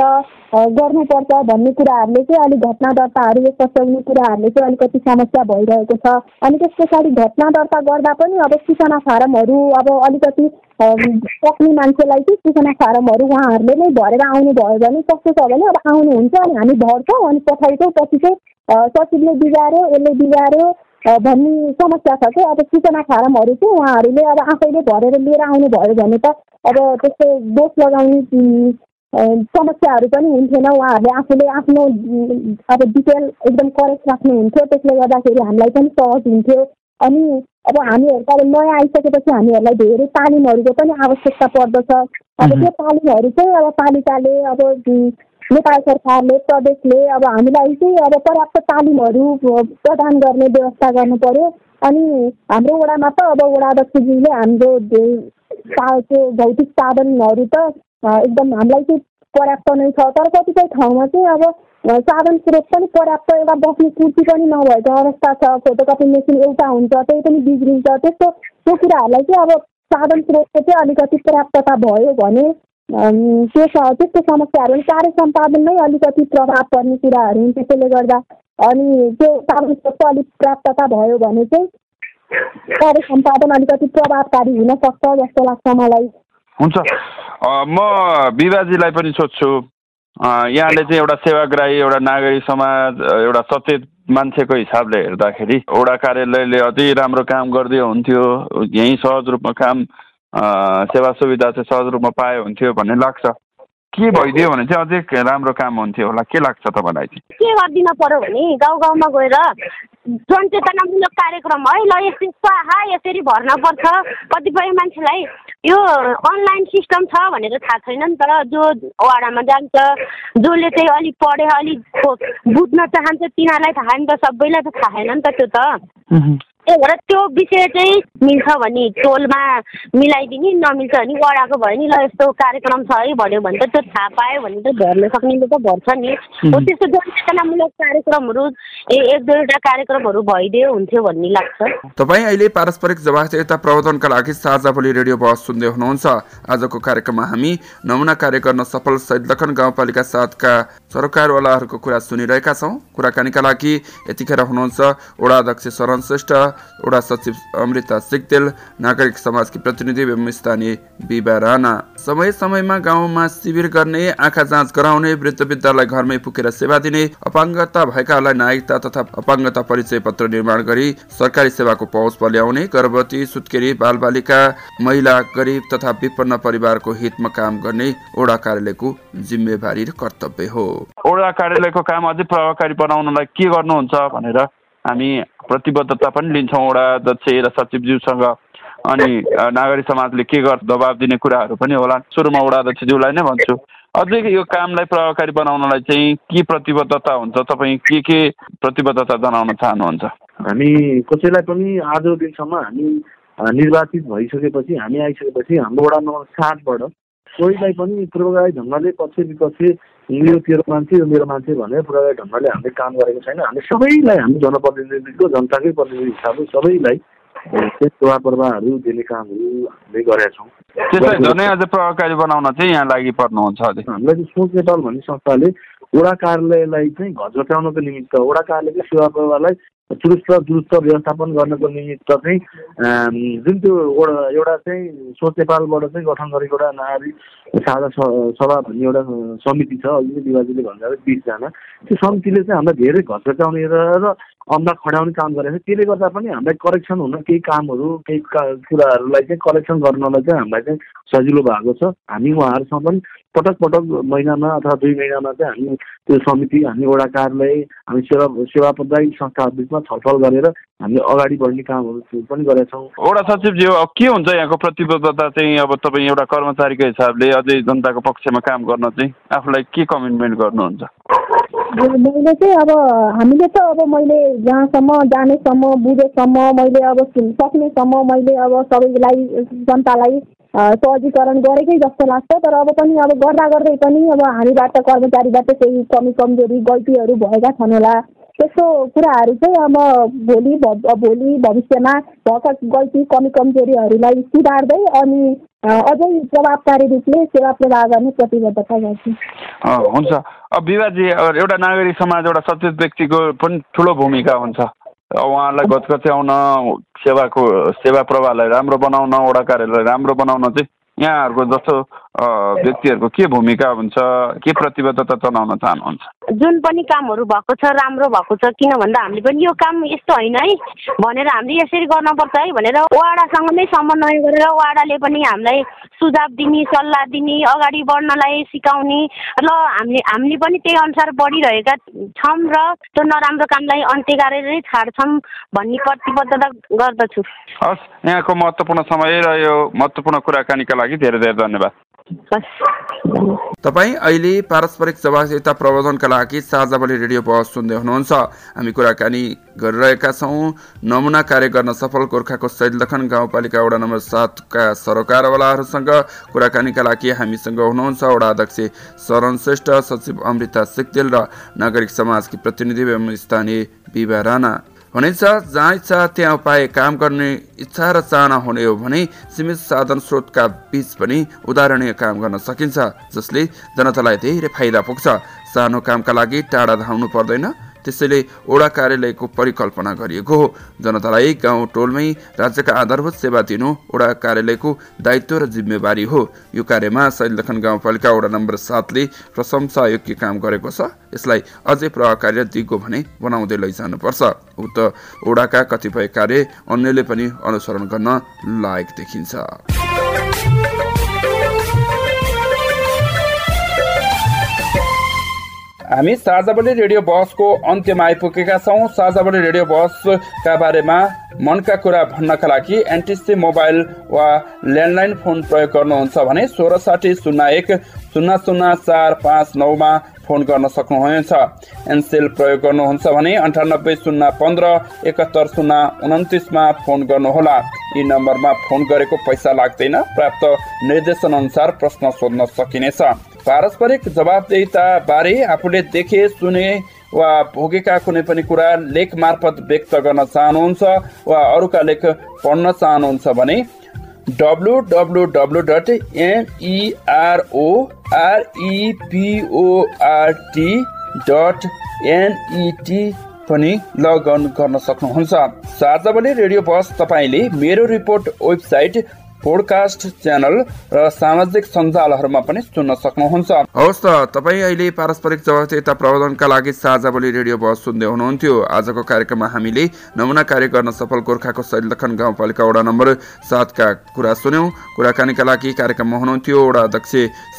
गर्नुपर्छ भन्ने कुराहरूले चाहिँ अलिक घटना दर्ताहरू सच्याउने कुराहरूले चाहिँ अलिकति समस्या भइरहेको छ। अनि त्यस पछाडि घटना दर्ता गर्दा पनि अब सूचना फारमहरू अब अलिकति सक्ने मान्छेलाई चाहिँ सूचना फारमहरू उहाँहरूले नै भरेर आउनु भयो भने कस्तो छ भने अब आउनुहुन्छ अनि हामी भर्छौँ अनि पठाउँछौँ पछि चाहिँ सचिवले बिगाऱ्यो यसले बिगाऱ्यो भन्ने समस्या छ कि? अब सूचना फारमहरू चाहिँ उहाँहरूले अब आफैले भरेर लिएर आउनुभयो भने त अब त्यस्तो दोष लगाउने समस्याहरू पनि हुन्थेन। उहाँहरूले आफूले आफ्नो अब डिटेल एकदम करेक्ट राख्नुहुन्थ्यो। त्यसले गर्दाखेरि हामीलाई पनि सहज हुन्थ्यो। अनि अब हामीहरू त अब नयाँ आइसकेपछि हामीहरूलाई धेरै तालिमहरूको पनि आवश्यकता पर्दछ। अब त्यो तालिमहरू चाहिँ अब पालिकाले अब नेपाल सरकारले प्रदेशले अब हामीलाई चाहिँ अब पर्याप्त तालिमहरू प्रदान गर्ने व्यवस्था गर्नु पर्यो अनि हाम्रो वडामा त अब वडा अध्यक्षज्यूले हाम्रो त्यो भौतिक साधनहरू त एकदम हामीलाई चाहिँ पर्याप्त नै छ। तर कतिपय ठाउँमा चाहिँ अब साधन स्रोत पनि पर्याप्त एउटा बस्ने कुर्ती पनि नभएको अवस्था छ। फोटोकपी मेसिन एउटा हुन्छ त्यही पनि बिग्रिन्छ। त्यस्तो त्यो कुराहरूलाई चाहिँ अब साधन स्रोतको चाहिँ अलिकति पर्याप्तता भयो भने त्यो त्यस्तो समस्याहरू कार्य सम्पादनमै अलिकति प्रभाव पर्ने कुराहरू त्यसले गर्दा अनि त्यो साधन अलिक प्राप्तता भयो भने चाहिँ कार्य सम्पादन अलिकति प्रभावकारी हुन सक्छ जस्तो लाग्छ मलाई। हुन्छ। म विवाजीलाई पनि सोध्छु। यहाँले चाहिँ एउटा सेवाग्राही एउटा नागरिक समाज एउटा सचेत मान्छेको हिसाबले हेर्दाखेरि वडा कार्यालयले अति राम्रो काम गरिदियो हुन्थ्यो। यहीँ सहज रूपमा काम सेवा सुविधा चाहिँ सहज रूपमा पाए हुन्थ्यो भन्ने लाग्छ। के भइदियो भने चाहिँ अझै राम्रो काम हुन्थ्यो होला के लाग्छ तपाईँलाई चाहिँ? के गरिदिन पर्यो भने गाउँ गाउँमा गएर जनचेतनामूलक कार्यक्रम है ल यस्तो आहा यसरी भर्न पर्छ। कतिपय मान्छेलाई यो अनलाइन सिस्टम छ भनेर थाहा छैन नि त जो वाडामा जान्छ जसले चाहिँ अलिक पढे अलिक बुझ्न चाहन्छ तिनीहरूलाई थाहा नि त सबैलाई त थाहा छैन नि त त्यो त। त्यही भएर त्यो विषय चाहिँ मिल्छ भने टोलमा मिलाइदिने नमिल्छ भने वडाको भयो नि ल यस्तो कार्यक्रम छ है भन्यो भने त त्यो थाहा पायो भने त भर्न सक्नेले त भर्छ नि। हो। त्यस्तो जनचेतनामूलक कार्यक्रमहरू एक दुईवटा कार्यक्रमहरू भइदियो हुन्थ्यो भन्ने लाग्छ। तपाईँ अहिले पारस्परिक जवाफदेता प्रवर्धनका लागि साझा बोली रेडियो बहस सुन्दै हुनुहुन्छ। आजको कार्यक्रममा हामी नमुना कार्य गर्न सफल सैदलखन गाउँपालिका साथका सरकारवालाहरूको कुरा सुनिरहेका छौँ। कुराकानीका लागि यतिखेर हुनुहुन्छ वडा अध्यक्ष शरण श्रेष्ठ। वडा सचिव अमृता सिक्तेल नागरिक समाजकी प्रतिनिधि एवं स्थानीय बिबा राणा। समय समयमा गाउँमा शिविर गर्ने आँखा जाँच गराउने वृद्ध वृद्धलाई घरमै पुगेर सेवा दिने अपाङ्गता भएकाहरूलाई नागरिकता तथा अपाङ्गता परिचय पत्र निर्माण गरी सरकारी सेवाको पहुँच पल्याउने गर्भवती सुत्केरी बालबालिका महिला गरिब तथा विपन्न परिवारको हितमा काम गर्ने ओडा कार्यालयको जिम्मेवारी र कर्तव्य हो। ओडा कार्यालयको काम अझै प्रभावकारी बनाउनलाई के गर्नुहुन्छ भनेर हामी प्रतिबद्धता पनि लिन्छौँ वडा अध्यक्ष र सचिवज्यूसँग। अनि नागरिक समाजले के गर दबाब दिने कुराहरू पनि होला। सुरुमा वडा अध्यक्षज्यूलाई नै भन्छु। अझै यो कामलाई प्रभावकारी बनाउनलाई चाहिँ के प्रतिबद्धता हुन्छ? तपाईँ के के प्रतिबद्धता जनाउन चाहनुहुन्छ? हामी कसैलाई पनि आजको दिनसम्म हामी निर्वाचित भइसकेपछि हामी आइसकेपछि हाम्रो वडा नम्बर सातबाट कोहीलाई पनि पूर्वगाई ढङ्गले पछि विपक्षी यो तेरो मान्छे यो मेरो मान्छे भनेर पूर्वगाई ढङ्गले हामीले काम गरेको छैन। हामी सबैलाई हामी जनप्रतिनिधिको जनताकै प्रतिनिधि हिसाबले सबैलाई सेवा प्रवाहहरू दिने कामहरू हामीले गरेका छौँ। त्यसलाई झनै अझ प्रभावकारी बनाउन चाहिँ यहाँ लागि पर्नुहुन्छ हामीलाई चाहिँ सोच नेपाल भन्ने संस्थाले वडा कार्यालयलाई चाहिँ घचघटाउनको निमित्त वडा कार्यालयको सेवा प्रवाहलाई चुरुस्त दुरुस्त व्यवस्थापन गर्नको निमित्त चाहिँ जुन त्यो एउटा चाहिँ सोच नेपालबाट चाहिँ गठन गरेको एउटा नागरिक साझा सभा भन्ने एउटा समिति छ अघि नै दिवाजीले भन्दा बिसजना। त्यो समितिले चाहिँ हामीलाई धेरै घचघटाउने र अन्डा खडाउने काम गरेको छ। त्यसले गर्दा पनि हामीलाई करेक्सन हुन केही कामहरू केही कुराहरूलाई चाहिँ करेक्सन गर्नलाई चाहिँ हामीलाई चाहिँ सजिलो भएको छ। हामी उहाँहरूसँग पनि पटक पटक महिनामा अथवा दुई महिनामा चाहिँ हामी त्यो समिति हामी वडा कार्यालय हामी सेवा सेवा प्रदायी संस्थाहरू बिचमा छलफल गरेर हामीले अगाडि बढ्ने कामहरू पनि गरेका छौँ। वडा सचिवज्यू के हुन्छ यहाँको प्रतिबद्धता चाहिँ अब तपाईँ एउटा कर्मचारीको हिसाबले अझै जनताको पक्षमा काम गर्न चाहिँ आफूलाई के कमिटमेन्ट गर्नुहुन्छ? मैले चाहिँ अब हामीले त अब मैले जहाँसम्म जानेसम्म बुझेसम्म मैले अब सक्नेसम्म मैले अब सबैलाई जनतालाई सहजीकरण गरेकै जस्तो लाग्छ। तर अब पनि अब गर्दा गर्दै पनि अब हामीबाट कर्मचारीबाट केही कमी कमजोरी गल्तीहरू भएका छन् होला। त्यस्तो कुराहरू चाहिँ अब भोलि भोलि भविष्यमा भएका गल्ती कमी कमजोरीहरूलाई सुधार्दै अनि अझै प्रभावकारी रूपले सेवा प्रवाह गर्ने प्रतिबद्धता गर्छु हुन्छ। अब विवाजी एउटा नागरिक समाज एउटा सचेत व्यक्तिको पनि ठुलो भूमिका हुन्छ। उहाँहरूलाई गचगच्याउन सेवाको सेवा प्रवाहलाई राम्रो बनाउन वडा कार्यालय राम्रो बनाउन चाहिँ यहाँहरूको जस्तो व्यक्तिहरूको के भूमिका हुन्छ के प्रतिबद्धता चलाउन चाहनुहुन्छ? जुन पनि कामहरू भएको छ राम्रो भएको छ किन भन्दा हामीले पनि यो काम यस्तो होइन है। भनेर हामीले यसरी गर्नुपर्छ है भनेर वाडासँग नै समन्वय गरेर वाडाले पनि हामीलाई सुझाव दिने सल्लाह दिने अगाडि बढ्नलाई सिकाउने र हामीले हामीले पनि त्यही अनुसार बढिरहेका छौँ र त्यो नराम्रो कामलाई अन्त्य गरेरै छाड्छौँ भन्ने प्रतिबद्धता गर्दछु। हस् यहाँको महत्त्वपूर्ण समय र यो महत्त्वपूर्ण कुराकानीका लागि धेरै धेरै धन्यवाद। तपाईँ अहिले पारस्परिक जवाबदेता प्रबन्धनका लागि साझावली रेडियो बहस सुन्दै हुनुहुन्छ। हामी कुराकानी गरिरहेका छौँ। नमुना कार्य गर्न सफल गोर्खाको सैदलखन गाउँपालिका वडा नम्बर सातका सरोकारवालाहरूसँग कुराकानीका लागि हामीसँग हुनुहुन्छ वडा अध्यक्ष शरण श्रेष्ठ सचिव अमृता सिक्देल र नागरिक समाजकी प्रतिनिधि एवं स्थानीय बिबा राणा। हुनेछ जहाँ इच्छा त्यहाँ उपाय काम गर्ने इच्छा र चाहना हुने हो भने सीमित साधन स्रोतका बीच पनि उदाहरणीय काम गर्न सकिन्छ जसले जनतालाई धेरै फाइदा पुग्छ। सानो कामका लागि टाढा धाउनु पर्दैन। त्यसैले ओडा कार्यालयको परिकल्पना गरिएको हो। जनतालाई गाउँ टोलमै राज्यका आधारभूत सेवा दिनु ओडा कार्यालयको दायित्व र जिम्मेवारी हो। यो कार्यमा शैलदखन गाउँपालिका वडा नम्बर सातले प्रशंसा योग्य काम गरेको छ। यसलाई अझै प्रभावकारी दिगो भने बनाउँदै लैजानुपर्छ। उक्त ओडाका कतिपय कार्य अन्यले पनि अनुसरण गर्न लायक देखिन्छ। हामी साझावली रेडियो बहसको अन्त्यमा आइपुगेका छौँ। साझावली रेडियो बहसका बारेमा मनका कुरा भन्नका लागि एनटिसी मोबाइल वा ल्यान्डलाइन फोन प्रयोग गर्नुहुन्छ भने सोह्र साठी शून्य एक शून्य शून्य चार पाँच नौमा फोन गर्न सक्नुहुनेछ। एनसेल प्रयोग गर्नुहुन्छ भने अन्ठानब्बे शून्य पन्ध्र एकहत्तर शून्य उन्तिसमा फोन गर्नुहोला। यी नम्बरमा फोन गरेको पैसा लाग्दैन। प्राप्त निर्देशन अनुसार प्रश्न सोध्न सकिनेछ। पारस्परिक जवाबदेता बारे आफूले देखे सुने वा भोगेका कुनै पनि कुरा लेख मार्फत व्यक्त गर्न चाहनुहुन्छ वा अरूका लेख पढ्न चाहनुहुन्छ भने W W W dot MEROREPORT dot NET पनि लगअन गर्न सक्नुहुन्छ साझावली रेडियो बस तपाईँले मेरो रिपोर्ट वेबसाइट पोडकास्ट च्यानल र सामाजिक सञ्जालहरूमा पनि सुन्न सक्नुहुन्छ। हवस् त तपाईँ अहिले पारस्परिक जवाबदेता प्रबन्धनका लागि साझा बोली रेडियो बस सुन्दै हुनुहुन्थ्यो। आजको कार्यक्रममा हामीले नमुना कार्य गर्न सफल गोर्खाको शैलदखन गाउँपालिका वडा नम्बर सातका कुरा सुन्यौँ। कुराकानीका लागि कार्यक्रममा हुनुहुन्थ्यो वडा अध्यक्ष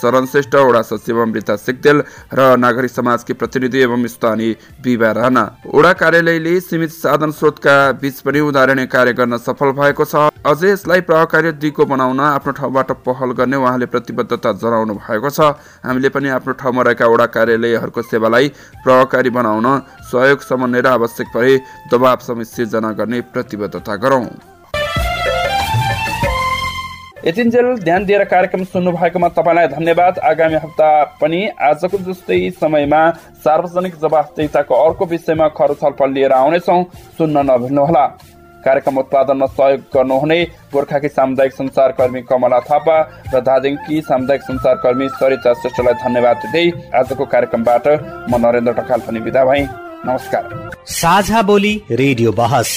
शरण श्रेष्ठ वडा सचिव अमृता सिक्देल र नागरिक समाजकी प्रतिनिधि एवं स्थानीय विवा राणा। वडा कार्यालयले सीमित साधन स्रोतका बीच पनि उदाहरणीय कार्य गर्न सफल भएको छ। अझै यसलाई प्रभावकारी दिगो बनाउन आफ्नो ठाउँबाट पहल गर्ने उहाँले प्रतिबद्धता जनाउनु भएको छ। हामीले पनि आफ्नो ठाउँमा रहेका वडा कार्यालयहरूको सेवालाई प्रभावकारी बनाउन सहयोग समन्वय र आवश्यक परे दबाव समेत सिर्जना गर्ने प्रतिबद्धता गरौँ। यतिन्जेल ध्यान दिएर कार्यक्रम सुन्नु भएकोमा तपाईँलाई धन्यवाद। आगामी हप्ता पनि आजको जस्तै समयमा सार्वजनिक जवाफदेताको अर्को विषयमा खर छलफल लिएर आउनेछौँ। सुन्न नभुल्नुहोला। कार्यक्रम उत्पादनमा सहयोग गर्नुहुने गोर्खाकी सामुदायिक सञ्चारकर्मी कमला थापा र दार्जिलिङकी सामुदायिक सञ्चारकर्मी सरिता श्रेष्ठलाई धन्यवाद दिँदै आजको कार्यक्रमबाट म नरेन्द्र ढकाल पनि विदा भएँ। नमस्कार। साझा बोली रेडियो बहस।